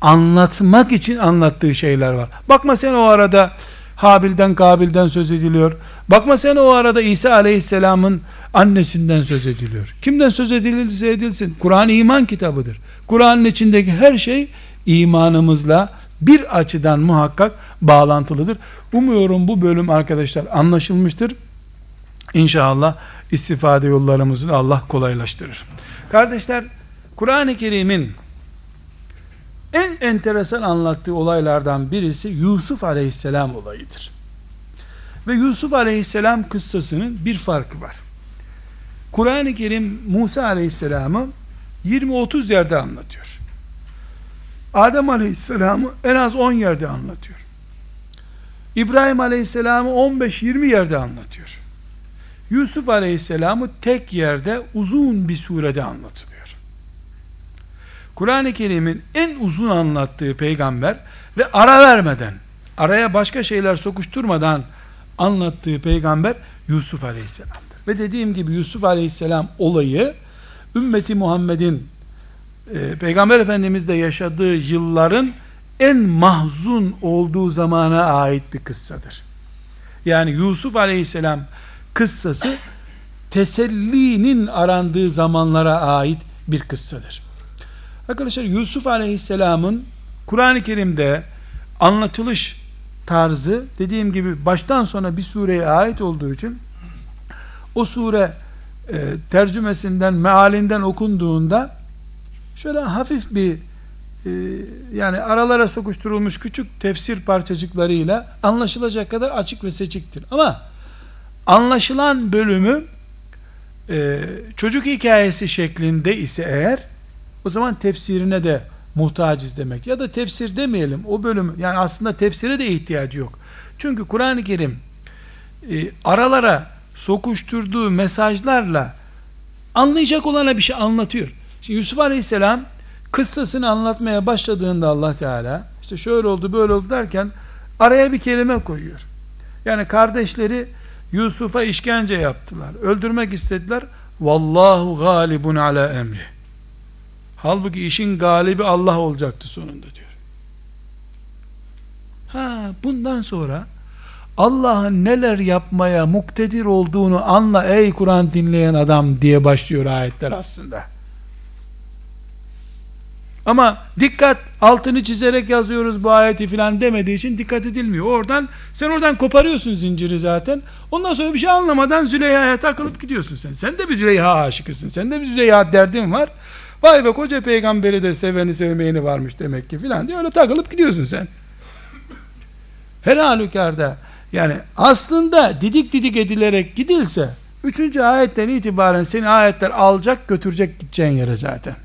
anlatmak için anlattığı şeyler var. Bakma sen o arada Habil'den Kabil'den söz ediliyor. Bakma sen o arada İsa Aleyhisselam'ın annesinden söz ediliyor. Kimden söz edilirse edilsin. Kur'an iman kitabıdır. Kur'an'ın içindeki her şey imanımızla bir açıdan muhakkak bağlantılıdır. Umuyorum bu bölüm arkadaşlar anlaşılmıştır. İnşallah istifade yollarımızı Allah kolaylaştırır. Kardeşler, Kur'an-ı Kerim'in en enteresan anlattığı olaylardan birisi Yusuf Aleyhisselam olayıdır. Ve Yusuf Aleyhisselam kıssasının bir farkı var. Kur'an-ı Kerim Musa Aleyhisselam'ı 20-30 yerde anlatıyor. Adem Aleyhisselam'ı en az 10 yerde anlatıyor. İbrahim Aleyhisselam'ı 15-20 yerde anlatıyor. Yusuf Aleyhisselam'ı tek yerde uzun bir surede anlatılıyor. Kur'an-ı Kerim'in en uzun anlattığı peygamber ve ara vermeden, araya başka şeyler sokuşturmadan anlattığı peygamber Yusuf Aleyhisselam'dır. Ve dediğim gibi Yusuf Aleyhisselam olayı ümmeti Muhammed'in e, Peygamber Efendimiz de yaşadığı yılların en mahzun olduğu zamana ait bir kıssadır. Yani Yusuf Aleyhisselam kıssası tesellinin arandığı zamanlara ait bir kıssadır. Arkadaşlar Yusuf Aleyhisselam'ın Kur'an-ı Kerim'de anlatılış tarzı dediğim gibi baştan sona bir sureye ait olduğu için o sure e, tercümesinden, mealinden okunduğunda şöyle hafif bir e, yani aralara sokuşturulmuş küçük tefsir parçacıklarıyla anlaşılacak kadar açık ve seçiktir. Ama anlaşılan bölümü e, çocuk hikayesi şeklinde ise eğer o zaman tefsirine de muhtacız demek. Ya da tefsir demeyelim. O bölüm yani aslında tefsire de ihtiyacı yok. Çünkü Kur'an-ı Kerim e, aralara sokuşturduğu mesajlarla anlayacak olana bir şey anlatıyor. Şimdi Yusuf Aleyhisselam kıssasını anlatmaya başladığında Allah Teala işte şöyle oldu böyle oldu derken araya bir kelime koyuyor. Yani kardeşleri Yusuf'a işkence yaptılar. Öldürmek istediler. Vallahu galibun ala emri. Halbuki işin galibi Allah olacaktı sonunda diyor. Ha bundan sonra Allah'ın neler yapmaya muktedir olduğunu anla ey Kur'an dinleyen adam diye başlıyor ayetler aslında. Ama dikkat altını çizerek yazıyoruz bu ayeti filan demediği için dikkat edilmiyor. Oradan sen oradan koparıyorsun zinciri zaten. Ondan sonra bir şey anlamadan Züleyha'ya takılıp gidiyorsun sen. Sen de bir Züleyha aşıkısın. Sen de bir Züleyha derdin var. Vay be koca peygamberi de seveni sevmeyeni varmış demek ki filan diye öyle takılıp gidiyorsun sen. Her halükarda yani aslında didik didik edilerek gidilse üçüncü ayetten itibaren seni ayetler alacak götürecek gideceğin yere zaten.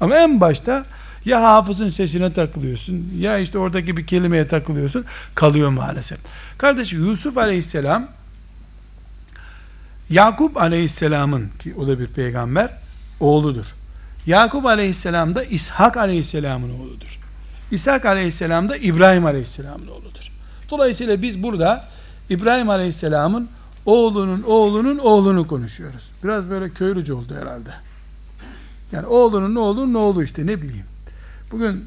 Ama en başta Ya hafızın sesine takılıyorsun ya işte oradaki bir kelimeye takılıyorsun kalıyor maalesef. Kardeş Yusuf aleyhisselam Yakup aleyhisselamın ki o da bir peygamber oğludur. Yakup aleyhisselam da İshak aleyhisselamın oğludur. İshak aleyhisselam da İbrahim aleyhisselamın oğludur. Dolayısıyla biz burada İbrahim aleyhisselamın oğlunun oğlunun oğlunu konuşuyoruz. Biraz böyle köylücü oldu herhalde. Yani oğlunun oğlunun oğlu işte ne bileyim. Bugün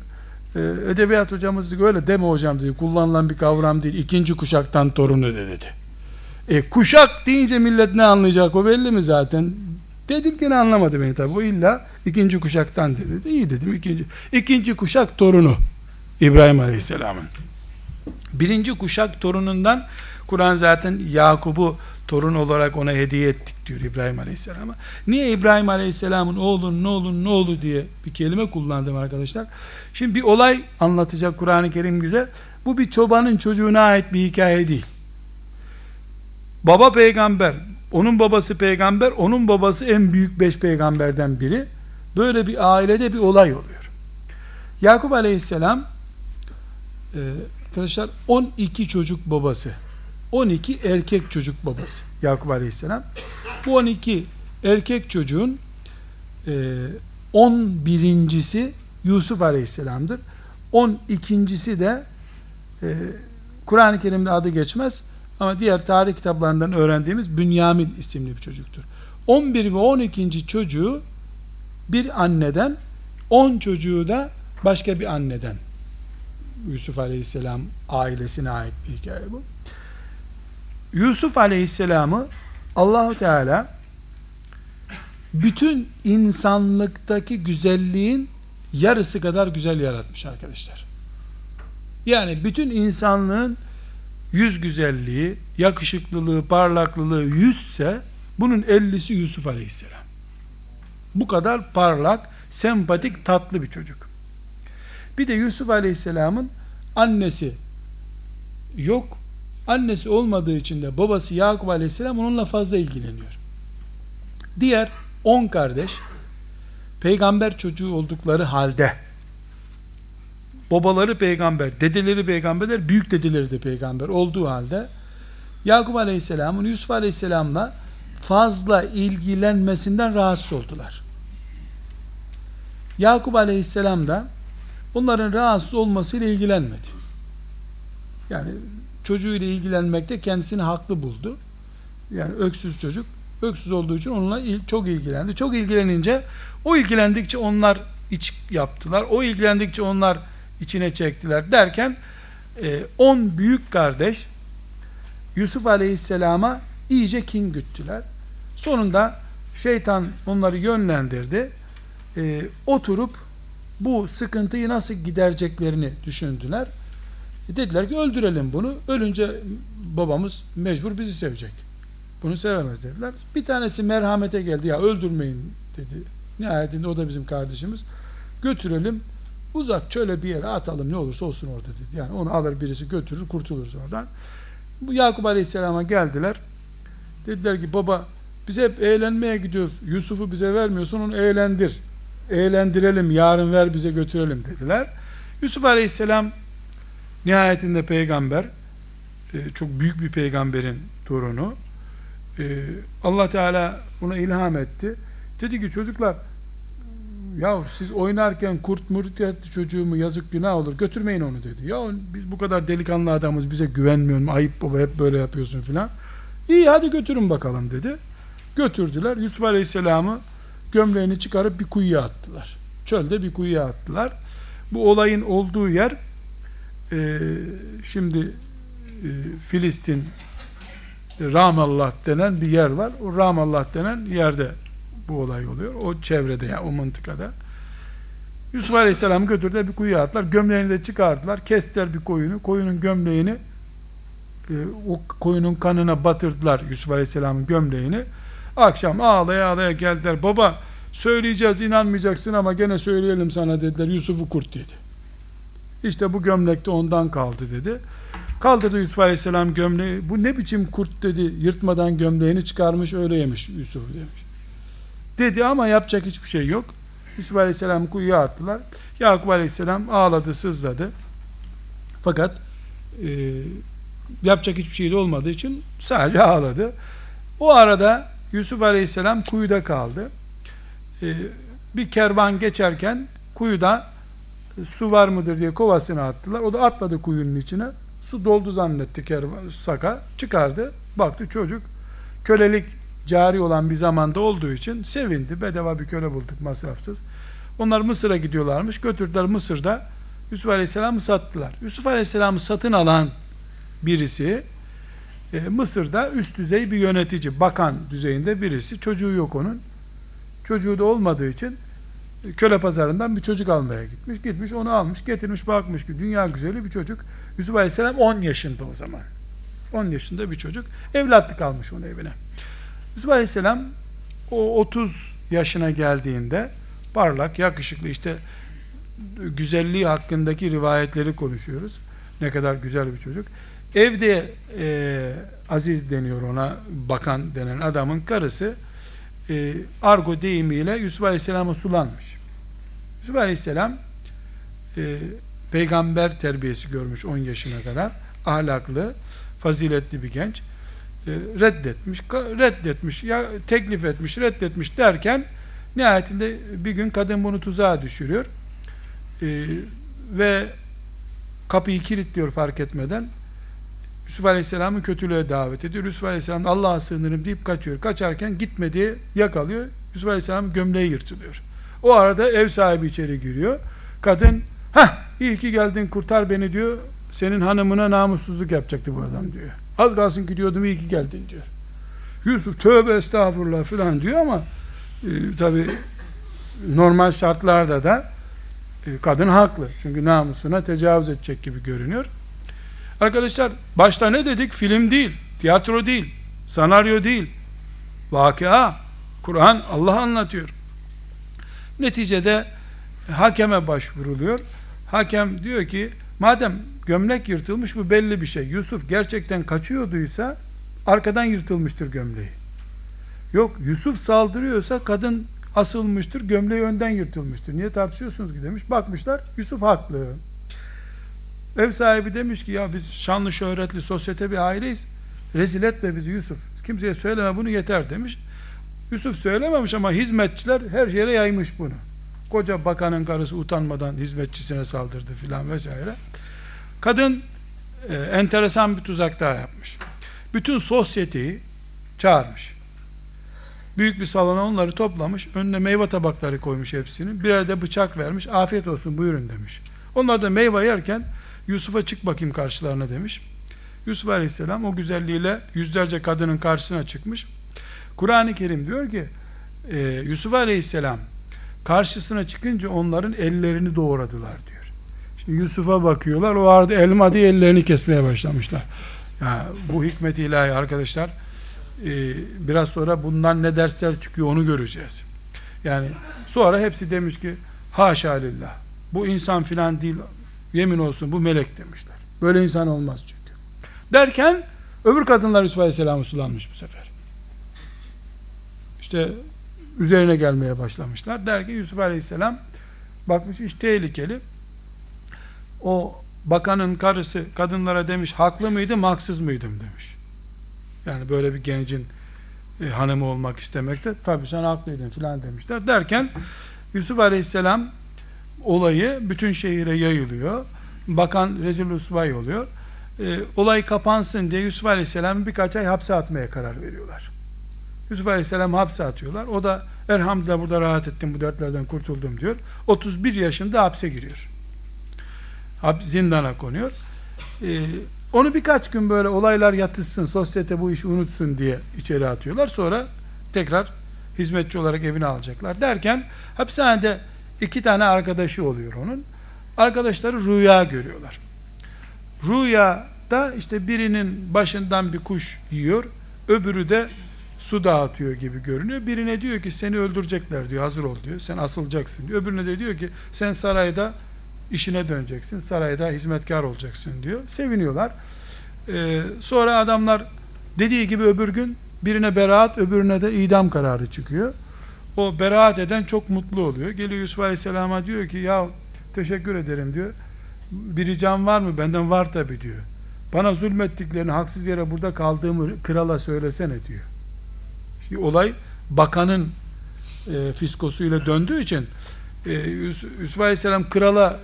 e, edebiyat hocamız öyle deme hocam diye kullanılan bir kavram değil. İkinci kuşaktan torunu de dedi. E kuşak deyince millet ne anlayacak o belli mi zaten? Dedim ki ne anlamadı beni tabi. O illa ikinci kuşaktan dedi. İyi dedim ikinci. ikinci kuşak torunu İbrahim Aleyhisselam'ın. Birinci kuşak torunundan Kur'an zaten Yakub'u torun olarak ona hediye ettik diyor İbrahim Aleyhisselam'a. Niye İbrahim Aleyhisselam'ın oğlunun oğlunun oğlu diye bir kelime kullandım arkadaşlar. Şimdi bir olay anlatacak Kur'an-ı Kerim güzel. Bu bir çobanın çocuğuna ait bir hikaye değil. Baba peygamber, onun babası peygamber, onun babası en büyük beş peygamberden biri. Böyle bir ailede bir olay oluyor. Yakup Aleyhisselam e, arkadaşlar 12 çocuk babası. 12 erkek çocuk babası Yakup Aleyhisselam. Bu 12 erkek çocuğun e, 11.si Yusuf Aleyhisselam'dır. 12.si de e, Kur'an-ı Kerim'de adı geçmez ama diğer tarih kitaplarından öğrendiğimiz Bünyamin isimli bir çocuktur. 11 ve 12. çocuğu bir anneden 10 çocuğu da başka bir anneden Yusuf Aleyhisselam ailesine ait bir hikaye bu. Yusuf Aleyhisselam'ı Allahu Teala bütün insanlıktaki güzelliğin yarısı kadar güzel yaratmış arkadaşlar. Yani bütün insanlığın yüz güzelliği, yakışıklılığı, parlaklılığı yüzse bunun ellisi Yusuf Aleyhisselam. Bu kadar parlak, sempatik, tatlı bir çocuk. Bir de Yusuf Aleyhisselam'ın annesi yok. Annesi olmadığı için de babası Yakup Aleyhisselam onunla fazla ilgileniyor. Diğer on kardeş peygamber çocuğu oldukları halde babaları peygamber, dedeleri peygamberler, büyük dedeleri de peygamber olduğu halde Yakup Aleyhisselam'ın Yusuf Aleyhisselam'la fazla ilgilenmesinden rahatsız oldular. Yakup Aleyhisselam da onların rahatsız olmasıyla ilgilenmedi. Yani çocuğuyla ilgilenmekte kendisini haklı buldu. Yani öksüz çocuk öksüz olduğu için onunla çok ilgilendi. Çok ilgilenince o ilgilendikçe onlar iç yaptılar. O ilgilendikçe onlar içine çektiler derken 10 e, büyük kardeş Yusuf Aleyhisselam'a iyice kin güttüler. Sonunda şeytan onları yönlendirdi. E, oturup bu sıkıntıyı nasıl gidereceklerini düşündüler. E, dediler ki öldürelim bunu. Ölünce babamız mecbur bizi sevecek. Bunu sevemez dediler. Bir tanesi merhamete geldi. Ya öldürmeyin dedi. Nihayetinde o da bizim kardeşimiz. Götürelim uzak şöyle bir yere atalım ne olursa olsun orada dedi. Yani onu alır birisi götürür kurtuluruz oradan. Bu Yakup Aleyhisselam'a geldiler. Dediler ki baba biz hep eğlenmeye gidiyoruz. Yusuf'u bize vermiyorsun onu eğlendir. Eğlendirelim yarın ver bize götürelim dediler. Yusuf Aleyhisselam nihayetinde peygamber e, çok büyük bir peygamberin torunu. E, Allah Teala buna ilham etti. Dedi ki çocuklar ya siz oynarken kurt murt etti çocuğumu yazık günah olur götürmeyin onu dedi. Ya biz bu kadar delikanlı adamız bize güvenmiyor mu? Ayıp baba hep böyle yapıyorsun filan. İyi hadi götürün bakalım dedi. Götürdüler. Yusuf Aleyhisselam'ı gömleğini çıkarıp bir kuyuya attılar. Çölde bir kuyuya attılar. Bu olayın olduğu yer e, şimdi e, Filistin Ramallah denen bir yer var. O Ramallah denen yerde bu olay oluyor. O çevrede yani o mıntıkada. Yusuf Aleyhisselam'ı götürdüler bir kuyuya attılar. Gömleğini de çıkardılar. Kestiler bir koyunu. Koyunun gömleğini e, o koyunun kanına batırdılar Yusuf Aleyhisselam'ın gömleğini. Akşam ağlaya ağlaya geldiler. Baba söyleyeceğiz inanmayacaksın ama gene söyleyelim sana dediler. Yusuf'u kurt dedi. İşte bu gömlekte ondan kaldı dedi. Kaldırdı Yusuf Aleyhisselam gömleği. Bu ne biçim kurt dedi. Yırtmadan gömleğini çıkarmış öyle yemiş Yusuf demiş. Dedi ama yapacak hiçbir şey yok. Yusuf Aleyhisselam kuyuya attılar. Yakup Aleyhisselam ağladı, sızladı. Fakat e, yapacak hiçbir şey de olmadığı için sadece ağladı. O arada Yusuf Aleyhisselam kuyuda kaldı. E, bir kervan geçerken kuyuda su var mıdır diye kovasını attılar. O da atladı kuyunun içine. Su doldu zannetti kervan, saka. Çıkardı. Baktı çocuk kölelik cari olan bir zamanda olduğu için sevindi. Bedava bir köle bulduk masrafsız. Onlar Mısır'a gidiyorlarmış. Götürdüler Mısır'da Yusuf Aleyhisselam'ı sattılar. Yusuf Aleyhisselam'ı satın alan birisi e, Mısır'da üst düzey bir yönetici, bakan düzeyinde birisi. Çocuğu yok onun. Çocuğu da olmadığı için e, köle pazarından bir çocuk almaya gitmiş. Gitmiş onu almış, getirmiş, bakmış ki dünya güzeli bir çocuk. Yusuf Aleyhisselam 10 yaşında o zaman. 10 yaşında bir çocuk. Evlatlık almış onu evine. Yusuf Aleyhisselam o 30 yaşına geldiğinde parlak, yakışıklı işte güzelliği hakkındaki rivayetleri konuşuyoruz. Ne kadar güzel bir çocuk. Evde e, Aziz deniyor ona bakan denen adamın karısı e, argo deyimiyle Yusuf Aleyhisselam'a sulanmış. Yusuf Aleyhisselam e, peygamber terbiyesi görmüş 10 yaşına kadar. Ahlaklı, faziletli bir genç. E, reddetmiş, reddetmiş, ya teklif etmiş, reddetmiş derken nihayetinde bir gün kadın bunu tuzağa düşürüyor. E, ve kapıyı kilitliyor fark etmeden. Yusuf Aleyhisselam'ı kötülüğe davet ediyor. Yusuf Aleyhisselam Allah'a sığınırım deyip kaçıyor. Kaçarken gitme diye yakalıyor. Yusuf Aleyhisselam'ın gömleği yırtılıyor. O arada ev sahibi içeri giriyor. Kadın, ha iyi ki geldin kurtar beni diyor. Senin hanımına namussuzluk yapacaktı bu adam diyor. Az kalsın ki diyordum iyi ki geldin diyor. Yusuf tövbe estağfurullah falan diyor ama e, tabi normal şartlarda da e, kadın haklı. Çünkü namusuna tecavüz edecek gibi görünüyor. Arkadaşlar başta ne dedik? Film değil, tiyatro değil, senaryo değil. Vakıa, Kur'an Allah anlatıyor. Neticede hakeme başvuruluyor. Hakem diyor ki madem gömlek yırtılmış bu belli bir şey. Yusuf gerçekten kaçıyorduysa arkadan yırtılmıştır gömleği. Yok Yusuf saldırıyorsa kadın asılmıştır, gömleği önden yırtılmıştır. Niye tartışıyorsunuz ki demiş. Bakmışlar Yusuf haklı. Ev sahibi demiş ki ya biz şanlı şöhretli sosyete bir aileyiz. Rezil etme bizi Yusuf. Kimseye söyleme bunu yeter demiş. Yusuf söylememiş ama hizmetçiler her yere yaymış bunu. Koca bakanın karısı utanmadan hizmetçisine saldırdı filan vesaire. Kadın e, enteresan bir tuzak daha yapmış. Bütün sosyeteyi çağırmış. Büyük bir salona onları toplamış. Önüne meyve tabakları koymuş hepsini. Birer de bıçak vermiş. Afiyet olsun buyurun demiş. Onlar da meyve yerken Yusuf'a çık bakayım karşılarına demiş. Yusuf Aleyhisselam o güzelliğiyle yüzlerce kadının karşısına çıkmış. Kur'an-ı Kerim diyor ki e, Yusuf Aleyhisselam karşısına çıkınca onların ellerini doğradılar diyor. Şimdi Yusuf'a bakıyorlar o arada elma diye ellerini kesmeye başlamışlar. Ya bu hikmet ilahi arkadaşlar e, biraz sonra bundan ne dersler çıkıyor onu göreceğiz. Yani sonra hepsi demiş ki haşa lillah bu insan filan değil Yemin olsun bu melek demişler. Böyle insan olmaz çünkü. Derken öbür kadınlar Yusuf Aleyhisselam'ı sulanmış bu sefer. İşte üzerine gelmeye başlamışlar. Der ki Yusuf Aleyhisselam bakmış iş tehlikeli. O bakanın karısı kadınlara demiş haklı mıydım haksız mıydım demiş. Yani böyle bir gencin e, hanımı olmak istemekte tabi sen haklıydın filan demişler. Derken Yusuf Aleyhisselam olayı bütün şehire yayılıyor. Bakan rezil usvay oluyor. E, olay kapansın diye Yusuf Aleyhisselam'ı birkaç ay hapse atmaya karar veriyorlar. Yusuf Aleyhisselam hapse atıyorlar. O da elhamdülillah burada rahat ettim bu dertlerden kurtuldum diyor. 31 yaşında hapse giriyor. Zindana konuyor. Ee, onu birkaç gün böyle olaylar yatışsın, sosyete bu işi unutsun diye içeri atıyorlar. Sonra tekrar hizmetçi olarak evine alacaklar. Derken hapishanede iki tane arkadaşı oluyor onun. Arkadaşları rüya görüyorlar. Rüyada işte birinin başından bir kuş yiyor, öbürü de su dağıtıyor gibi görünüyor. Birine diyor ki seni öldürecekler diyor, hazır ol diyor. Sen asılacaksın diyor. Öbürüne de diyor ki sen sarayda işine döneceksin, sarayda hizmetkar olacaksın diyor. Seviniyorlar. Ee, sonra adamlar dediği gibi öbür gün birine beraat, öbürüne de idam kararı çıkıyor. O beraat eden çok mutlu oluyor. Geliyor Yusuf Aleyhisselam'a diyor ki ya teşekkür ederim diyor. Bir ricam var mı? Benden var tabi diyor. Bana zulmettiklerini haksız yere burada kaldığımı krala söylesene diyor. Şimdi olay bakanın e, fiskosuyla döndüğü için e, Yusuf, Aleyhisselam krala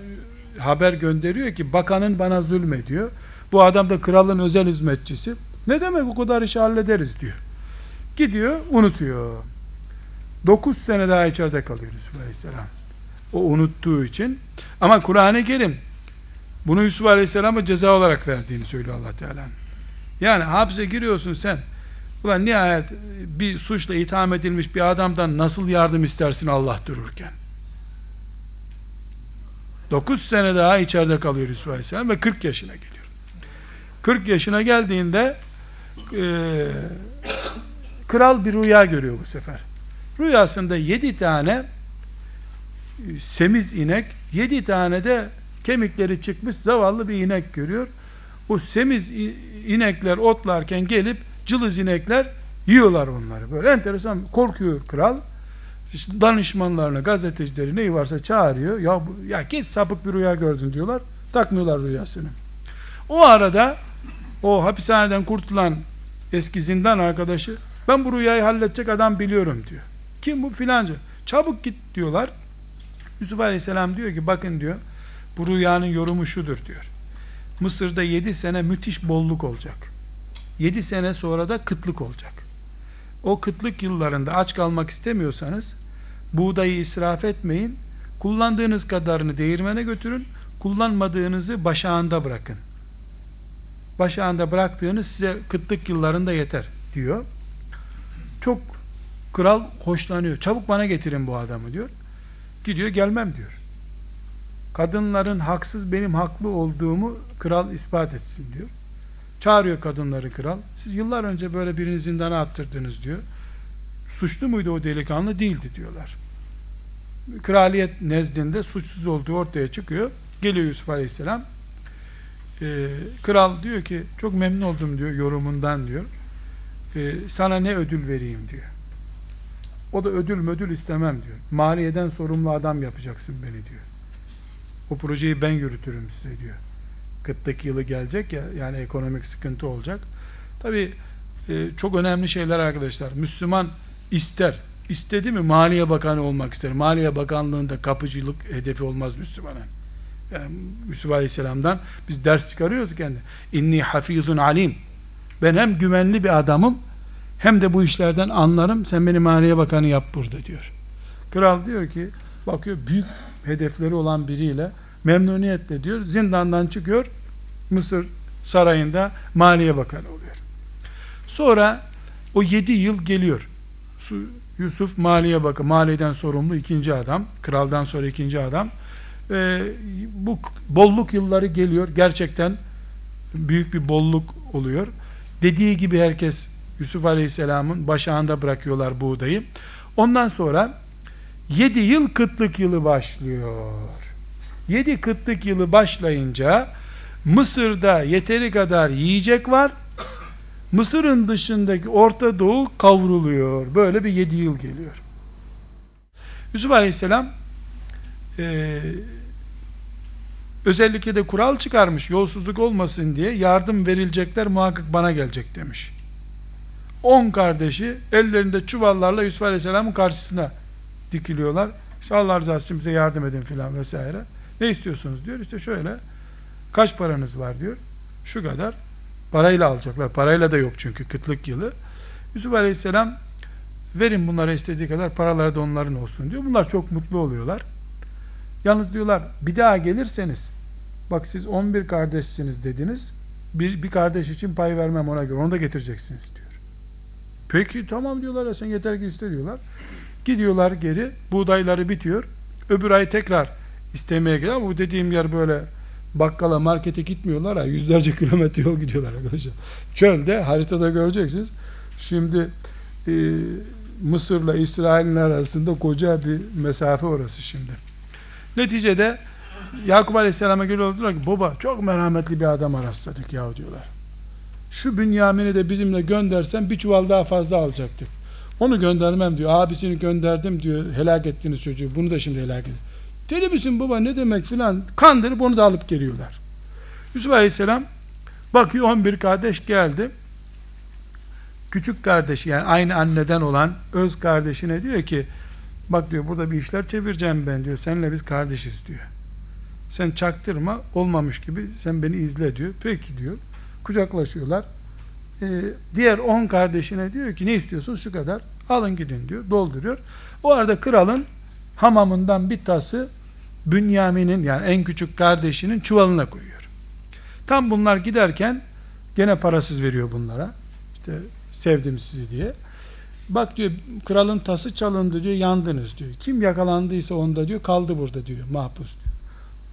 haber gönderiyor ki bakanın bana zulmediyor. Bu adam da kralın özel hizmetçisi. Ne demek bu kadar işi hallederiz diyor. Gidiyor unutuyor. 9 sene daha içeride kalıyor Yusuf Aleyhisselam. O unuttuğu için. Ama Kur'an-ı Kerim bunu Yusuf Aleyhisselam'a ceza olarak verdiğini söylüyor allah Teala. Yani hapse giriyorsun sen. Ulan nihayet bir suçla itham edilmiş bir adamdan nasıl yardım istersin Allah dururken? 9 sene daha içeride kalıyor Yusuf Aleyhisselam ve 40 yaşına geliyor. 40 yaşına geldiğinde e, kral bir rüya görüyor bu sefer. Rüyasında 7 tane e, semiz inek, 7 tane de kemikleri çıkmış zavallı bir inek görüyor. O semiz inekler otlarken gelip cılız inekler yiyorlar onları. Böyle enteresan korkuyor kral. İşte danışmanlarına, gazetecileri neyi varsa çağırıyor. Ya, ya git sapık bir rüya gördün diyorlar. Takmıyorlar rüyasını. O arada o hapishaneden kurtulan eski zindan arkadaşı ben bu rüyayı halledecek adam biliyorum diyor. Kim bu filanca? Çabuk git diyorlar. Yusuf Aleyhisselam diyor ki bakın diyor bu rüyanın yorumu şudur diyor. Mısır'da 7 sene müthiş bolluk olacak. 7 sene sonra da kıtlık olacak. O kıtlık yıllarında aç kalmak istemiyorsanız buğdayı israf etmeyin. Kullandığınız kadarını değirmene götürün. Kullanmadığınızı başağında bırakın. Başağında bıraktığınız size kıtlık yıllarında yeter diyor. Çok kral hoşlanıyor. Çabuk bana getirin bu adamı diyor. Gidiyor gelmem diyor. Kadınların haksız benim haklı olduğumu kral ispat etsin diyor. Çağırıyor kadınları kral. Siz yıllar önce böyle birini zindana attırdınız diyor. Suçlu muydu o delikanlı? Değildi diyorlar. Kraliyet nezdinde suçsuz olduğu ortaya çıkıyor. Geliyor Yusuf Aleyhisselam. Ee, kral diyor ki çok memnun oldum diyor yorumundan diyor. Ee, sana ne ödül vereyim diyor. O da ödül ödül istemem diyor. Maliyeden sorumlu adam yapacaksın beni diyor. O projeyi ben yürütürüm size diyor. Kıtlık yılı gelecek ya yani ekonomik sıkıntı olacak. Tabi e, çok önemli şeyler arkadaşlar. Müslüman ister. istedi mi Maliye Bakanı olmak ister. Maliye Bakanlığında kapıcılık hedefi olmaz Müslümanın. Yani Yusuf Aleyhisselam'dan biz ders çıkarıyoruz kendi. İnni hafizun alim. Ben hem güvenli bir adamım hem de bu işlerden anlarım. Sen beni Maliye Bakanı yap burada diyor. Kral diyor ki bakıyor büyük hedefleri olan biriyle memnuniyetle diyor zindandan çıkıyor Mısır sarayında Maliye Bakanı oluyor. Sonra o yedi yıl geliyor. Yusuf Maliye Bakanı, maliyeden sorumlu ikinci adam, kraldan sonra ikinci adam. Ee, bu bolluk yılları geliyor. Gerçekten büyük bir bolluk oluyor. Dediği gibi herkes Yusuf Aleyhisselam'ın başağında bırakıyorlar buğdayı. Ondan sonra 7 yıl kıtlık yılı başlıyor. 7 kıtlık yılı başlayınca Mısır'da yeteri kadar yiyecek var. Mısır'ın dışındaki Orta Doğu kavruluyor. Böyle bir 7 yıl geliyor. Yusuf Aleyhisselam e, özellikle de kural çıkarmış yolsuzluk olmasın diye yardım verilecekler muhakkak bana gelecek demiş. 10 kardeşi ellerinde çuvallarla Yusuf Aleyhisselam'ın karşısına dikiliyorlar. İşte Allah rızası için bize yardım edin filan vesaire. Ne istiyorsunuz diyor. İşte şöyle kaç paranız var diyor. Şu kadar. Parayla alacaklar. Parayla da yok çünkü kıtlık yılı. Yusuf Aleyhisselam verin bunlara istediği kadar paraları da onların olsun diyor. Bunlar çok mutlu oluyorlar. Yalnız diyorlar bir daha gelirseniz bak siz 11 kardeşsiniz dediniz. Bir, bir kardeş için pay vermem ona göre. Onu da getireceksiniz diyor. Peki tamam diyorlar ya sen yeter ki iste diyorlar. Gidiyorlar geri. Buğdayları bitiyor. Öbür ay tekrar istemeye geliyor ama bu dediğim yer böyle bakkala markete gitmiyorlar ha yüzlerce kilometre yol gidiyorlar arkadaşlar. Çölde haritada göreceksiniz. Şimdi e, Mısır'la İsrail'in arasında koca bir mesafe orası şimdi. Neticede Yakup Aleyhisselam'a geliyorlar ki baba çok merhametli bir adam rastladık ya diyorlar. Şu Bünyamin'i de bizimle göndersen bir çuval daha fazla alacaktık. Onu göndermem diyor. Abisini gönderdim diyor. Helak ettiniz çocuğu. Bunu da şimdi helak edin. Deli misin baba ne demek filan. Kandırıp onu da alıp geliyorlar. Yusuf Aleyhisselam bakıyor 11 kardeş geldi. Küçük kardeşi yani aynı anneden olan öz kardeşine diyor ki bak diyor burada bir işler çevireceğim ben diyor. Seninle biz kardeşiz diyor. Sen çaktırma olmamış gibi sen beni izle diyor. Peki diyor. Kucaklaşıyorlar. Ee, diğer 10 kardeşine diyor ki ne istiyorsun şu kadar alın gidin diyor. Dolduruyor. O arada kralın hamamından bir tası Bünyamin'in yani en küçük kardeşinin çuvalına koyuyor. Tam bunlar giderken gene parasız veriyor bunlara. İşte sevdim sizi diye. Bak diyor kralın tası çalındı diyor yandınız diyor. Kim yakalandıysa onda diyor kaldı burada diyor mahpus diyor.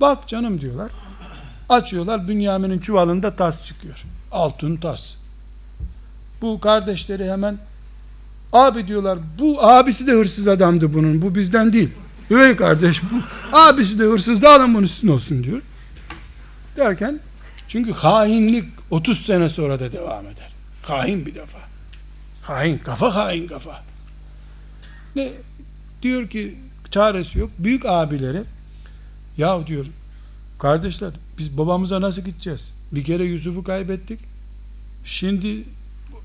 Bak canım diyorlar. Açıyorlar Bünyamin'in çuvalında tas çıkıyor. Altın tas. Bu kardeşleri hemen abi diyorlar bu abisi de hırsız adamdı bunun bu bizden değil. Üvey kardeş bu. Abisi de hırsız da alın bunu sizin olsun diyor. Derken çünkü hainlik 30 sene sonra da devam eder. Hain bir defa. Hain kafa hain kafa. Ne diyor ki çaresi yok. Büyük abileri ya diyor kardeşler biz babamıza nasıl gideceğiz? Bir kere Yusuf'u kaybettik. Şimdi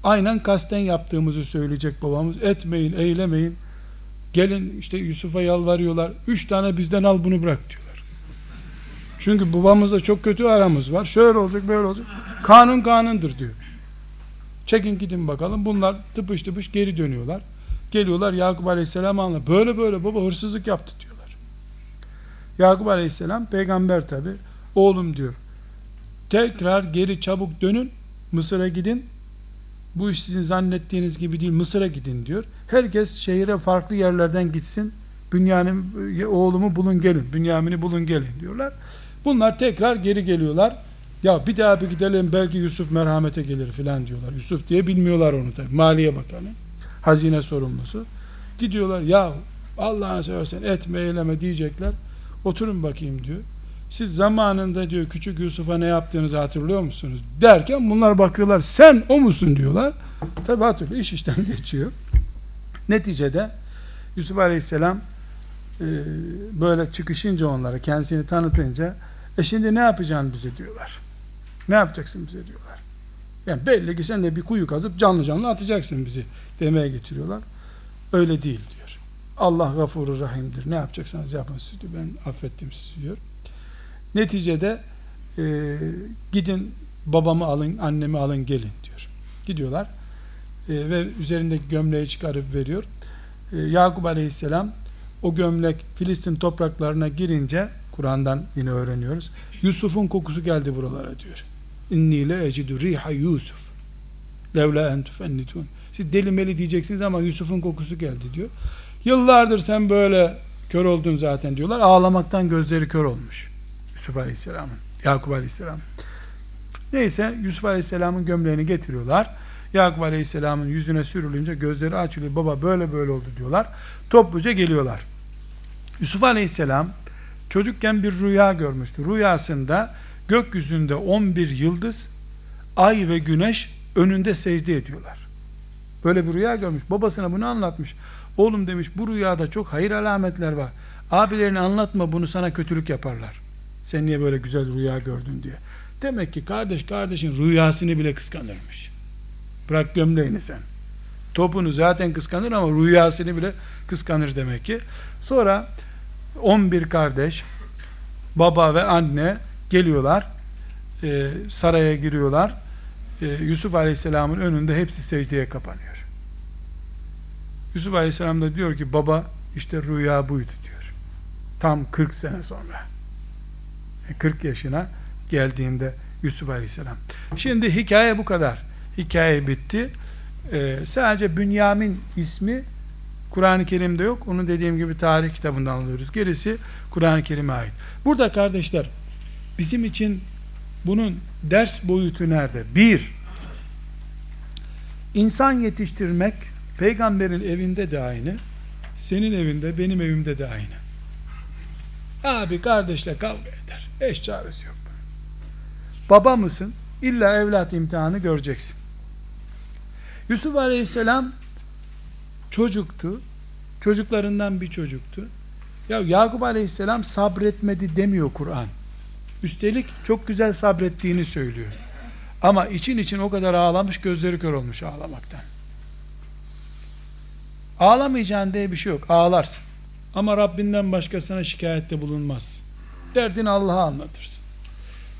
aynen kasten yaptığımızı söyleyecek babamız. Etmeyin, eylemeyin. Gelin işte Yusuf'a yalvarıyorlar. Üç tane bizden al bunu bırak diyorlar. Çünkü babamızla çok kötü aramız var. Şöyle olacak böyle olacak. Kanun kanundur diyor. Çekin gidin bakalım. Bunlar tıpış tıpış geri dönüyorlar. Geliyorlar Yakup Aleyhisselam anla. Böyle böyle baba hırsızlık yaptı diyorlar. Yakup Aleyhisselam peygamber tabi. Oğlum diyor. Tekrar geri çabuk dönün. Mısır'a gidin. Bu iş sizin zannettiğiniz gibi değil. Mısır'a gidin diyor. Herkes şehire farklı yerlerden gitsin. Bünyamin oğlumu bulun gelin. Bünyamin'i bulun gelin diyorlar. Bunlar tekrar geri geliyorlar. Ya bir daha bir gidelim belki Yusuf merhamete gelir filan diyorlar. Yusuf diye bilmiyorlar onu tabi. Maliye Bakanı. Hazine sorumlusu. Gidiyorlar ya Allah'ını seversen etme eyleme diyecekler. Oturun bakayım diyor. Siz zamanında diyor küçük Yusuf'a ne yaptığınızı hatırlıyor musunuz? Derken bunlar bakıyorlar sen o musun diyorlar. Tabi hatırlıyor iş işten geçiyor. Neticede Yusuf Aleyhisselam e, böyle çıkışınca onlara kendisini tanıtınca e şimdi ne yapacaksın bize diyorlar. Ne yapacaksın bize diyorlar. Yani belli ki sen de bir kuyu kazıp canlı canlı atacaksın bizi demeye getiriyorlar. Öyle değil diyor. Allah gafuru rahimdir. Ne yapacaksanız yapın siz. Ben affettim sizi diyor. Neticede e, gidin babamı alın, annemi alın gelin diyor. Gidiyorlar e, ve üzerindeki gömleği çıkarıp veriyor. E, Yakup Aleyhisselam o gömlek Filistin topraklarına girince Kur'an'dan yine öğreniyoruz. Yusuf'un kokusu geldi buralara diyor. İnni le ecidu riha Yusuf. Levla en tufennitun. Siz deli meli diyeceksiniz ama Yusuf'un kokusu geldi diyor. Yıllardır sen böyle kör oldun zaten diyorlar. Ağlamaktan gözleri kör olmuş. Yusuf Aleyhisselam'ın. Yakup Aleyhisselam. Neyse Yusuf Aleyhisselam'ın gömleğini getiriyorlar. Yakup Aleyhisselam'ın yüzüne sürülünce gözleri açılıyor. Baba böyle böyle oldu diyorlar. Topluca geliyorlar. Yusuf Aleyhisselam çocukken bir rüya görmüştü. Rüyasında gökyüzünde 11 yıldız, ay ve güneş önünde secde ediyorlar. Böyle bir rüya görmüş. Babasına bunu anlatmış. Oğlum demiş bu rüyada çok hayır alametler var. Abilerini anlatma bunu sana kötülük yaparlar. Sen niye böyle güzel rüya gördün diye. Demek ki kardeş kardeşin rüyasını bile kıskanırmış. Bırak gömleğini sen. Topunu zaten kıskanır ama rüyasını bile kıskanır demek ki. Sonra 11 kardeş baba ve anne geliyorlar e, saraya giriyorlar e, Yusuf Aleyhisselam'ın önünde hepsi secdeye kapanıyor Yusuf Aleyhisselam da diyor ki baba işte rüya buydu diyor tam 40 sene sonra 40 yaşına geldiğinde Yusuf Aleyhisselam şimdi hikaye bu kadar hikaye bitti ee, sadece Bünyamin ismi Kur'an-ı Kerim'de yok. Onu dediğim gibi tarih kitabından alıyoruz. Gerisi Kur'an-ı Kerim'e ait. Burada kardeşler bizim için bunun ders boyutu nerede? Bir, insan yetiştirmek peygamberin evinde de aynı, senin evinde, benim evimde de aynı. Abi kardeşle kavga eder. Eş çaresi yok. Baba mısın? İlla evlat imtihanı göreceksin. Yusuf Aleyhisselam çocuktu. Çocuklarından bir çocuktu. Ya Yakup Aleyhisselam sabretmedi demiyor Kur'an. Üstelik çok güzel sabrettiğini söylüyor. Ama için için o kadar ağlamış gözleri kör olmuş ağlamaktan. Ağlamayacağın diye bir şey yok. Ağlarsın. Ama Rabbinden başkasına şikayette bulunmaz. Derdini Allah'a anlatırsın.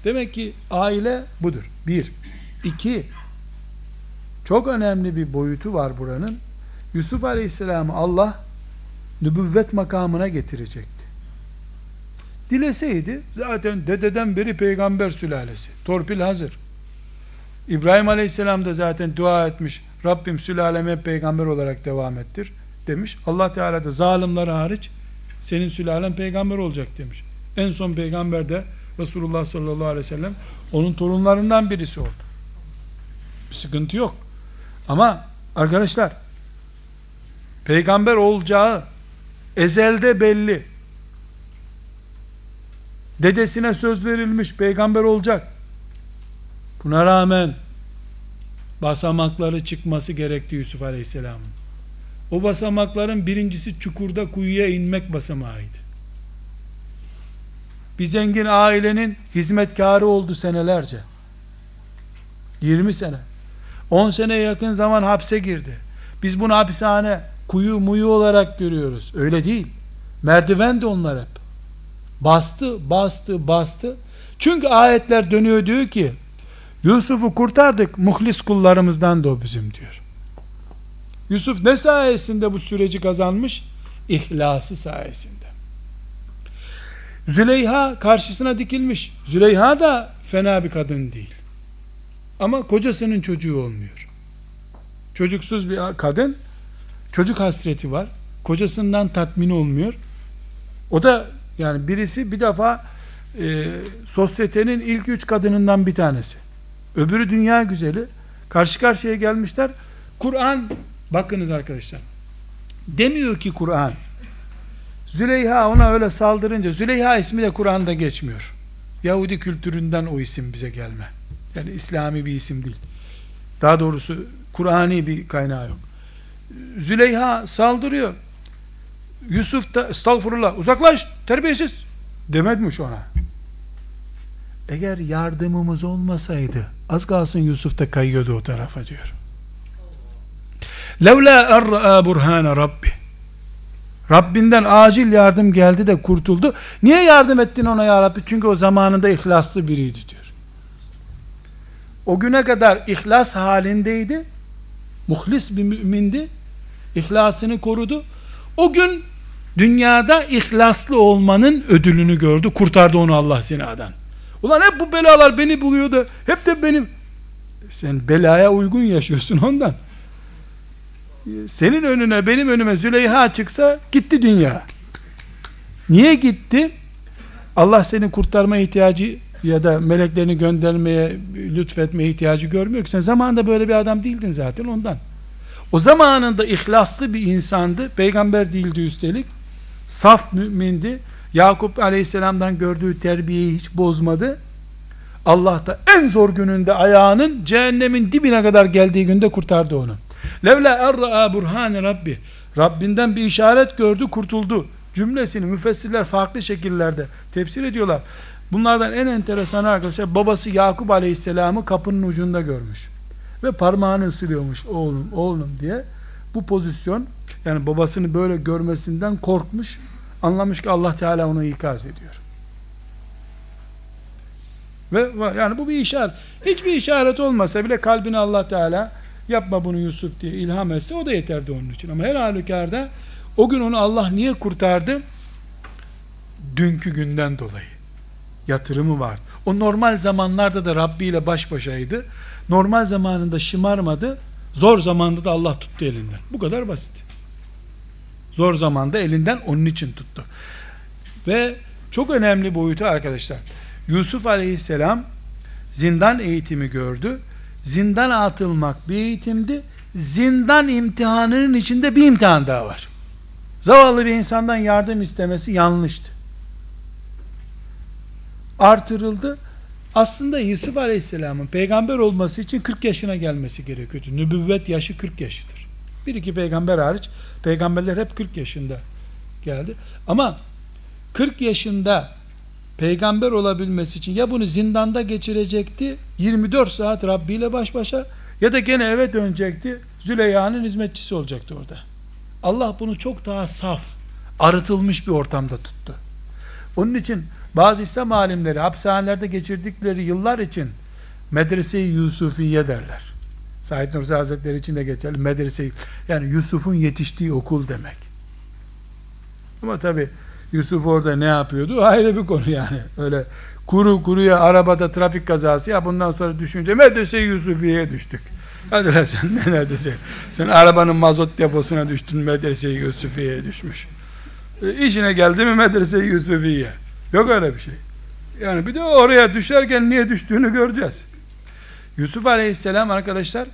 Demek ki aile budur. Bir. iki. Çok önemli bir boyutu var buranın. Yusuf Aleyhisselam'ı Allah nübüvvet makamına getirecekti. Dileseydi zaten dededen beri peygamber sülalesi. Torpil hazır. İbrahim Aleyhisselam da zaten dua etmiş. Rabbim sülaleme peygamber olarak devam ettir demiş. Allah Teala da zalimler hariç senin sülalen peygamber olacak demiş. En son peygamber de Resulullah sallallahu aleyhi ve sellem onun torunlarından birisi oldu. Bir sıkıntı yok. Ama arkadaşlar peygamber olacağı ezelde belli. Dedesine söz verilmiş peygamber olacak. Buna rağmen basamakları çıkması gerekti Yusuf Aleyhisselam'ın. O basamakların birincisi çukurda kuyuya inmek basamağıydı. Bir zengin ailenin hizmetkarı oldu senelerce. 20 sene. 10 sene yakın zaman hapse girdi. Biz bunu hapishane, kuyu muyu olarak görüyoruz. Öyle değil. Merdiven de onlar hep. Bastı, bastı, bastı. Çünkü ayetler dönüyor diyor ki Yusuf'u kurtardık muhlis kullarımızdan da o bizim diyor. Yusuf ne sayesinde bu süreci kazanmış? İhlası sayesinde. Züleyha karşısına dikilmiş. Züleyha da fena bir kadın değil. Ama kocasının çocuğu olmuyor. Çocuksuz bir kadın, çocuk hasreti var. Kocasından tatmin olmuyor. O da yani birisi bir defa e, sosyetenin ilk üç kadınından bir tanesi. Öbürü dünya güzeli. Karşı karşıya gelmişler. Kur'an bakınız arkadaşlar. Demiyor ki Kur'an Züleyha ona öyle saldırınca Züleyha ismi de Kur'an'da geçmiyor. Yahudi kültüründen o isim bize gelme. Yani İslami bir isim değil. Daha doğrusu Kur'ani bir kaynağı yok. Züleyha saldırıyor. Yusuf da estağfurullah uzaklaş terbiyesiz demedmiş ona. Eğer yardımımız olmasaydı az kalsın Yusuf da kayıyordu o tarafa diyor. Levla er'a burhane rabbi. Rabbinden acil yardım geldi de kurtuldu. Niye yardım ettin ona ya Rabbi? Çünkü o zamanında ihlaslı biriydi diyor. O güne kadar ihlas halindeydi. Muhlis bir mümindi. İhlasını korudu. O gün dünyada ihlaslı olmanın ödülünü gördü. Kurtardı onu Allah zinadan. Ulan hep bu belalar beni buluyor da hep de benim sen belaya uygun yaşıyorsun ondan. Senin önüne benim önüme Züleyha çıksa gitti dünya. Niye gitti? Allah seni kurtarma ihtiyacı ya da meleklerini göndermeye, lütfetmeye ihtiyacı görmüyor ki. Sen zamanında böyle bir adam değildin zaten ondan. O zamanında ihlaslı bir insandı. Peygamber değildi üstelik. Saf mümindi. Yakup aleyhisselamdan gördüğü terbiyeyi hiç bozmadı. Allah da en zor gününde ayağının cehennemin dibine kadar geldiği günde kurtardı onu. Levla erra'a burhane Rabbi. Rabbinden bir işaret gördü, kurtuldu. Cümlesini müfessirler farklı şekillerde tefsir ediyorlar. Bunlardan en enteresan arkadaşlar babası Yakup Aleyhisselam'ı kapının ucunda görmüş. Ve parmağını ısırıyormuş oğlum oğlum diye. Bu pozisyon yani babasını böyle görmesinden korkmuş. Anlamış ki Allah Teala onu ikaz ediyor. Ve yani bu bir işaret. Hiçbir işaret olmasa bile kalbini Allah Teala yapma bunu Yusuf diye ilham etse o da yeterdi onun için. Ama her halükarda o gün onu Allah niye kurtardı? Dünkü günden dolayı. Yatırımı var. O normal zamanlarda da Rabbi ile baş başaydı. Normal zamanında şımarmadı. Zor zamanda da Allah tuttu elinden. Bu kadar basit. Zor zamanda elinden onun için tuttu. Ve çok önemli boyutu arkadaşlar. Yusuf Aleyhisselam zindan eğitimi gördü. Zindan atılmak bir eğitimdi. Zindan imtihanının içinde bir imtihan daha var. Zavallı bir insandan yardım istemesi yanlıştı. Artırıldı. Aslında Yusuf Aleyhisselam'ın peygamber olması için 40 yaşına gelmesi gerekiyordu. Nübüvvet yaşı 40 yaşıdır. Bir iki peygamber hariç peygamberler hep 40 yaşında geldi. Ama 40 yaşında peygamber olabilmesi için ya bunu zindanda geçirecekti 24 saat Rabbi ile baş başa ya da gene eve dönecekti Züleyha'nın hizmetçisi olacaktı orada. Allah bunu çok daha saf, arıtılmış bir ortamda tuttu. Onun için bazı İslam alimleri hapishanelerde geçirdikleri yıllar için medrese-i Yusufiye derler. Said Nursi Hazretleri için de geçerli medrese yani Yusuf'un yetiştiği okul demek. Ama tabi Yusuf orada ne yapıyordu? Ayrı bir konu yani. Öyle kuru kuruya arabada trafik kazası ya bundan sonra düşünce medrese Yusufiye'ye düştük. Hadi lan sen ne neredeyse. Sen arabanın mazot deposuna düştün medrese Yusufiye'ye düşmüş. E, işine geldi mi medrese Yusufiye. Yok öyle bir şey. Yani bir de oraya düşerken niye düştüğünü göreceğiz. Yusuf Aleyhisselam arkadaşlar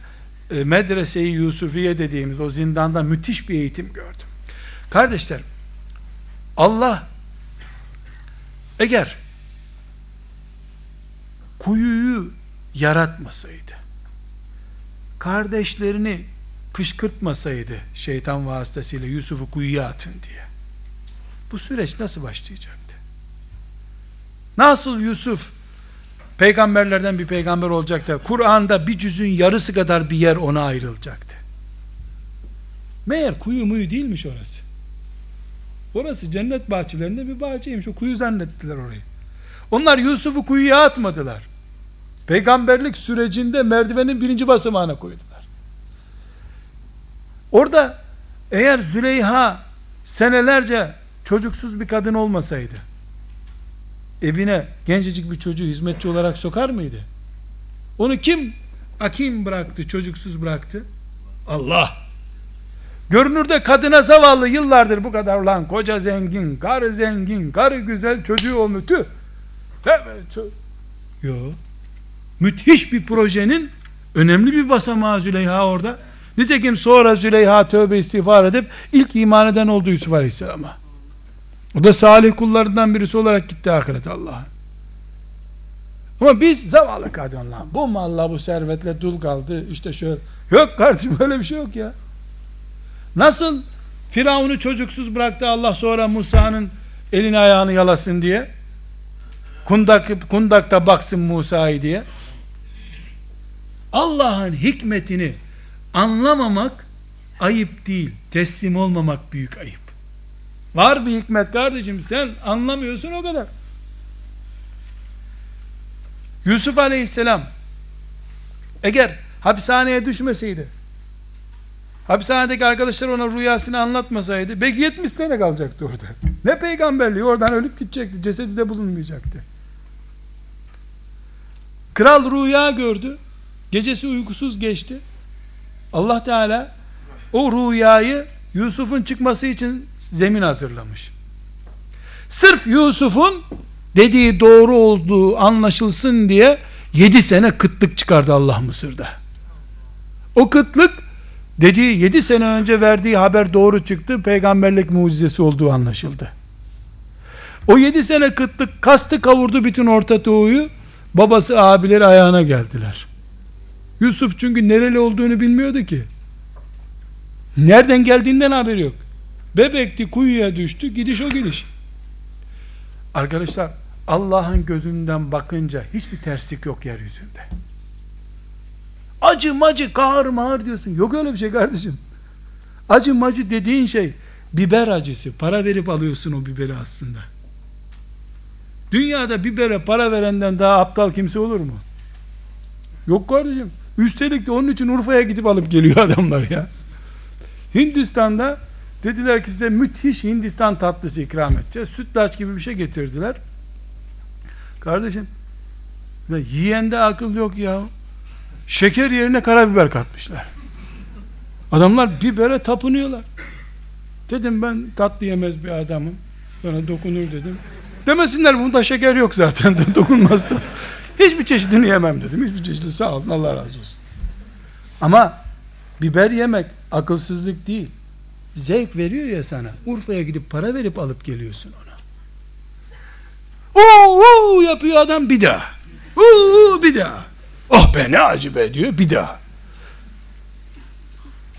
e, medrese-i Yusufiye dediğimiz o zindanda müthiş bir eğitim gördü. Kardeşler Allah eğer kuyuyu yaratmasaydı kardeşlerini kışkırtmasaydı şeytan vasıtasıyla Yusuf'u kuyuya atın diye bu süreç nasıl başlayacaktı? Nasıl Yusuf peygamberlerden bir peygamber olacak da Kur'an'da bir cüzün yarısı kadar bir yer ona ayrılacaktı. Meğer kuyu muyu değilmiş orası. Orası cennet bahçelerinde bir bahçeymiş. O kuyu zannettiler orayı. Onlar Yusuf'u kuyuya atmadılar. Peygamberlik sürecinde merdivenin birinci basamağına koydular. Orada eğer Züleyha senelerce çocuksuz bir kadın olmasaydı evine gencecik bir çocuğu hizmetçi olarak sokar mıydı? Onu kim akim bıraktı, çocuksuz bıraktı? Allah. Görünürde kadına zavallı yıllardır bu kadar lan koca zengin, karı zengin, karı güzel, çocuğu. Tüh. Evet, Yok. Müthiş bir projenin önemli bir basamağı Züleyha orada. Nitekim sonra Züleyha tövbe istiğfar edip ilk iman eden oldu Yusuf Aleyhisselam'a. O da salih kullarından birisi olarak gitti ahiret Allah'a. Ama biz zavallı kadın lan. Bu malla bu servetle dul kaldı. İşte şöyle. Yok kardeşim böyle bir şey yok ya. Nasıl Firavun'u çocuksuz bıraktı Allah sonra Musa'nın elini ayağını yalasın diye. Kundak, kundakta baksın Musa'yı diye. Allah'ın hikmetini anlamamak ayıp değil. Teslim olmamak büyük ayıp. Var bir hikmet kardeşim sen anlamıyorsun o kadar. Yusuf aleyhisselam eğer hapishaneye düşmeseydi hapishanedeki arkadaşlar ona rüyasını anlatmasaydı belki 70 sene kalacaktı orada. Ne peygamberliği oradan ölüp gidecekti. Cesedi de bulunmayacaktı. Kral rüya gördü. Gecesi uykusuz geçti. Allah Teala o rüyayı Yusuf'un çıkması için zemin hazırlamış. Sırf Yusuf'un dediği doğru olduğu anlaşılsın diye yedi sene kıtlık çıkardı Allah Mısır'da. O kıtlık dediği yedi sene önce verdiği haber doğru çıktı. Peygamberlik mucizesi olduğu anlaşıldı. O yedi sene kıtlık kastı kavurdu bütün Orta Doğu'yu. Babası abileri ayağına geldiler. Yusuf çünkü nereli olduğunu bilmiyordu ki. Nereden geldiğinden haberi yok. Bebekti kuyuya düştü gidiş o gidiş. Arkadaşlar Allah'ın gözünden bakınca hiçbir terslik yok yeryüzünde. Acı macı kahır mağır diyorsun. Yok öyle bir şey kardeşim. Acı macı dediğin şey biber acısı. Para verip alıyorsun o biberi aslında. Dünyada bibere para verenden daha aptal kimse olur mu? Yok kardeşim. Üstelik de onun için Urfa'ya gidip alıp geliyor adamlar ya. Hindistan'da dediler ki size müthiş Hindistan tatlısı ikram edeceğiz. Sütlaç gibi bir şey getirdiler. Kardeşim yiyende akıl yok ya. Şeker yerine karabiber katmışlar. Adamlar bibere tapınıyorlar. Dedim ben tatlı yemez bir adamım. Bana dokunur dedim. Demesinler bunda şeker yok zaten dokunmazsa. Hiçbir çeşidini yemem dedim. Hiçbir çeşidi sağ olun Allah razı olsun. Ama biber yemek akılsızlık değil. Zevk veriyor ya sana. Urfa'ya gidip para verip alıp geliyorsun ona. Uuu yapıyor adam bir daha. Uuu bir daha. Oh be ne acı be diyor bir daha.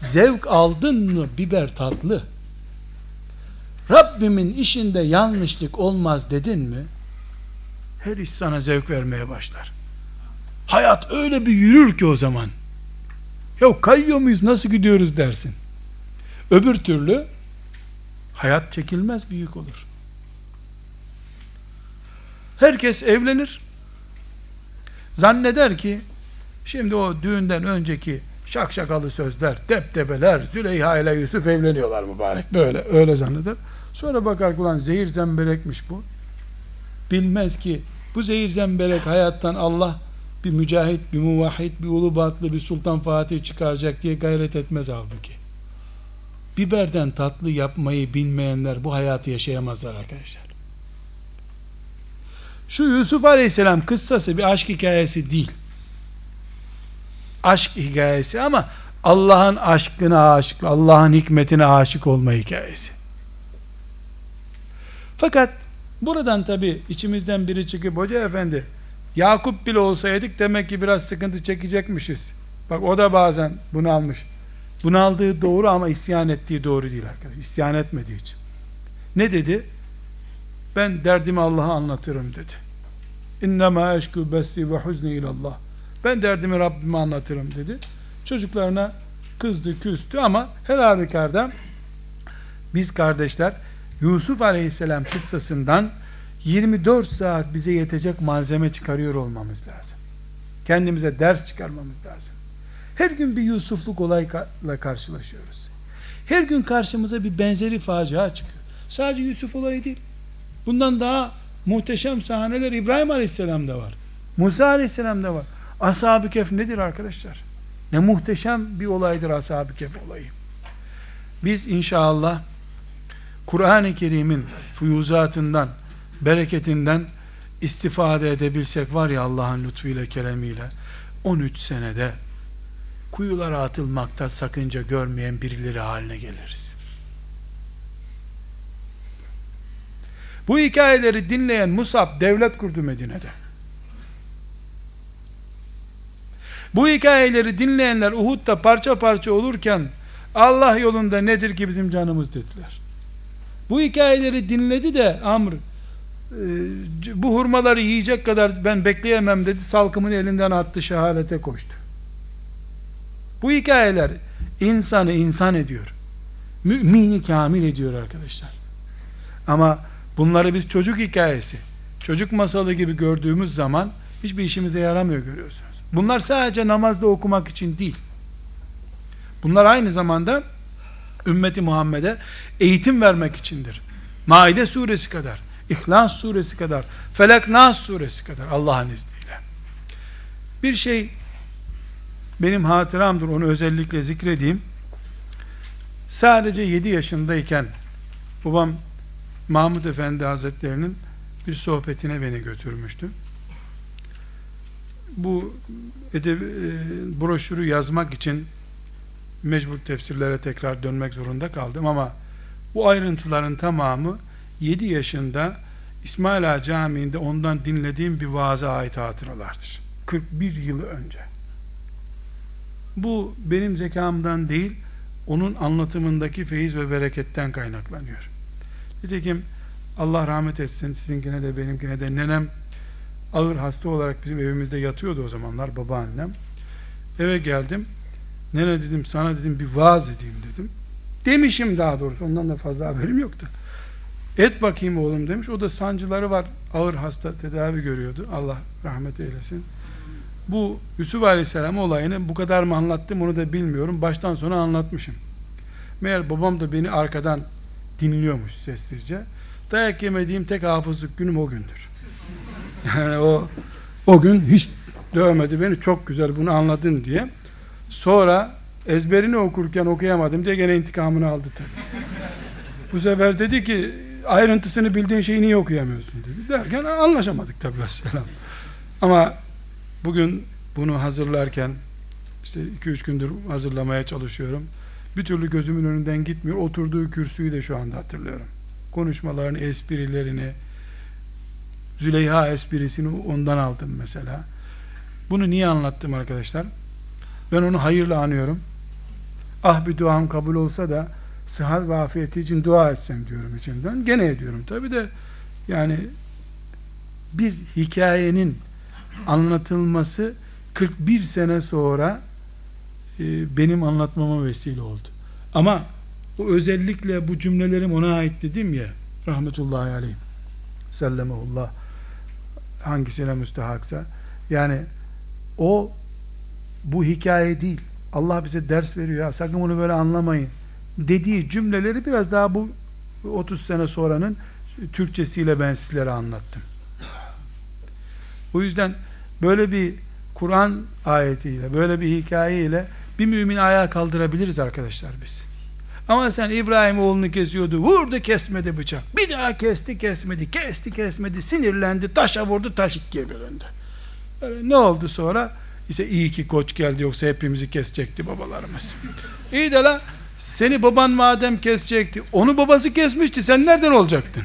zevk aldın mı biber tatlı. Rabbimin işinde yanlışlık olmaz dedin mi? Her iş sana zevk vermeye başlar. Hayat öyle bir yürür ki o zaman. Ya kayıyor muyuz nasıl gidiyoruz dersin. Öbür türlü hayat çekilmez büyük olur. Herkes evlenir. Zanneder ki şimdi o düğünden önceki şakşakalı sözler, deptebeler, Züleyha ile Yusuf evleniyorlar mübarek. Böyle öyle zanneder. Sonra bakar ulan zehir zemberekmiş bu. Bilmez ki bu zehir zemberek hayattan Allah bir mücahit, bir muvahhid, bir ulubatlı, bir sultan fatih çıkaracak diye gayret etmez halbuki. Biberden tatlı yapmayı bilmeyenler bu hayatı yaşayamazlar arkadaşlar. Şu Yusuf Aleyhisselam kıssası bir aşk hikayesi değil. Aşk hikayesi ama Allah'ın aşkına aşık, Allah'ın hikmetine aşık olma hikayesi. Fakat buradan tabi içimizden biri çıkıp hoca efendi Yakup bile olsaydık demek ki biraz sıkıntı çekecekmişiz. Bak o da bazen bunu almış. Bunu aldığı doğru ama isyan ettiği doğru değil arkadaş. İsyan etmediği için. Ne dedi? Ben derdimi Allah'a anlatırım dedi. İnnemâ eşkü bessi ve huzni ilallah. Ben derdimi Rabbime anlatırım dedi. Çocuklarına kızdı, küstü ama her halükarda biz kardeşler Yusuf Aleyhisselam kıssasından 24 saat bize yetecek malzeme çıkarıyor olmamız lazım. Kendimize ders çıkarmamız lazım. Her gün bir Yusufluk olayla karşılaşıyoruz. Her gün karşımıza bir benzeri facia çıkıyor. Sadece Yusuf olayı değil. Bundan daha muhteşem sahneler İbrahim Aleyhisselam'da var. Musa Aleyhisselam'da var. Ashab-ı Kehf nedir arkadaşlar? Ne muhteşem bir olaydır Ashab-ı Kehf olayı. Biz inşallah Kur'an-ı Kerim'in fuyuzatından, bereketinden istifade edebilsek var ya Allah'ın lütfuyla, keremiyle 13 senede kuyulara atılmakta sakınca görmeyen birileri haline geliriz. Bu hikayeleri dinleyen Musab devlet kurdu Medine'de. Bu hikayeleri dinleyenler Uhud'da parça parça olurken Allah yolunda nedir ki bizim canımız dediler. Bu hikayeleri dinledi de Amr e, bu hurmaları yiyecek kadar ben bekleyemem dedi. Salkımın elinden attı şehadete koştu. Bu hikayeler insanı insan ediyor. Mümini kamil ediyor arkadaşlar. Ama bunları biz çocuk hikayesi, çocuk masalı gibi gördüğümüz zaman hiçbir işimize yaramıyor görüyorsunuz. Bunlar sadece namazda okumak için değil. Bunlar aynı zamanda ümmeti Muhammed'e eğitim vermek içindir. Maide suresi kadar, İhlas suresi kadar, Felak Nas suresi kadar Allah'ın izniyle. Bir şey benim hatıramdır onu özellikle zikredeyim. Sadece 7 yaşındayken babam Mahmud Efendi Hazretlerinin bir sohbetine beni götürmüştü. Bu edeb, e, broşürü yazmak için mecbur tefsirlere tekrar dönmek zorunda kaldım ama bu ayrıntıların tamamı 7 yaşında İsmail Ağa Camii'nde ondan dinlediğim bir vaaza ait hatıralardır. 41 yıl önce. Bu benim zekamdan değil, onun anlatımındaki feyiz ve bereketten kaynaklanıyor. Nitekim Allah rahmet etsin sizinkine de benimkine de nenem ağır hasta olarak bizim evimizde yatıyordu o zamanlar babaannem. Eve geldim. Nene dedim sana dedim bir vaaz edeyim dedim. Demişim daha doğrusu ondan da fazla haberim yoktu. Et bakayım oğlum demiş. O da sancıları var. Ağır hasta tedavi görüyordu. Allah rahmet eylesin. Bu Yusuf Aleyhisselam olayını bu kadar mı anlattım onu da bilmiyorum. Baştan sona anlatmışım. Meğer babam da beni arkadan dinliyormuş sessizce. Dayak yemediğim tek hafızlık günüm o gündür. Yani o o gün hiç dövmedi beni çok güzel bunu anladın diye. Sonra ezberini okurken okuyamadım diye gene intikamını aldı tabii. Bu sefer dedi ki ayrıntısını bildiğin şeyi niye okuyamıyorsun dedi. Derken anlaşamadık tabii mesela. Ama bugün bunu hazırlarken işte 2-3 gündür hazırlamaya çalışıyorum. Bir türlü gözümün önünden gitmiyor. Oturduğu kürsüyü de şu anda hatırlıyorum. Konuşmalarını, esprilerini, Züleyha esprisini ondan aldım mesela. Bunu niye anlattım arkadaşlar? Ben onu hayırla anıyorum. ah bir duam kabul olsa da sıhhat ve afiyeti için dua etsem diyorum içimden. Gene ediyorum. Tabi de yani bir hikayenin anlatılması 41 sene sonra e, benim anlatmama vesile oldu. Ama o özellikle bu cümlelerim ona ait dedim ya rahmetullahi aleyh sellemehullah hangisine müstehaksa yani o bu hikaye değil Allah bize ders veriyor ya sakın bunu böyle anlamayın dediği cümleleri biraz daha bu 30 sene sonranın Türkçesiyle ben sizlere anlattım. O yüzden böyle bir Kur'an ayetiyle, böyle bir hikayeyle bir mümin ayağa kaldırabiliriz arkadaşlar biz. Ama sen İbrahim oğlunu kesiyordu, vurdu kesmedi bıçak. Bir daha kesti kesmedi, kesti kesmedi, sinirlendi, taşa vurdu, taş ikiye bölündü. Böyle ne oldu sonra? İşte iyi ki koç geldi yoksa hepimizi kesecekti babalarımız. İyi de la seni baban madem kesecekti, onu babası kesmişti, sen nereden olacaktın?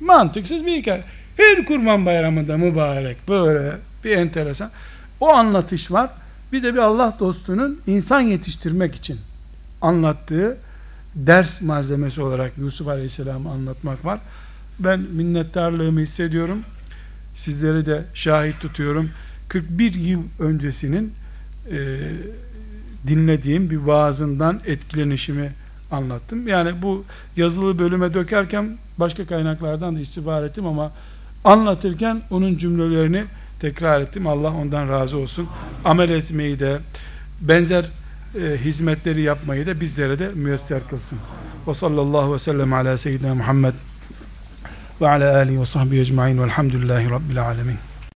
Mantıksız bir hikaye. Her kurban bayramında mübarek böyle bir enteresan. O anlatış var. Bir de bir Allah dostunun insan yetiştirmek için anlattığı ders malzemesi olarak Yusuf Aleyhisselam'ı anlatmak var. Ben minnettarlığımı hissediyorum. Sizleri de şahit tutuyorum. 41 yıl öncesinin e, dinlediğim bir vaazından etkilenişimi anlattım. Yani bu yazılı bölüme dökerken başka kaynaklardan da istifade ettim ama anlatırken onun cümlelerini tekrar ettim. Allah ondan razı olsun. Amel etmeyi de benzer e, hizmetleri yapmayı da bizlere de müyesser kılsın. Ve sallallahu ve sellem ala seyyidina Muhammed ve ala alihi ve sahbihi ecmain velhamdülillahi rabbil alemin.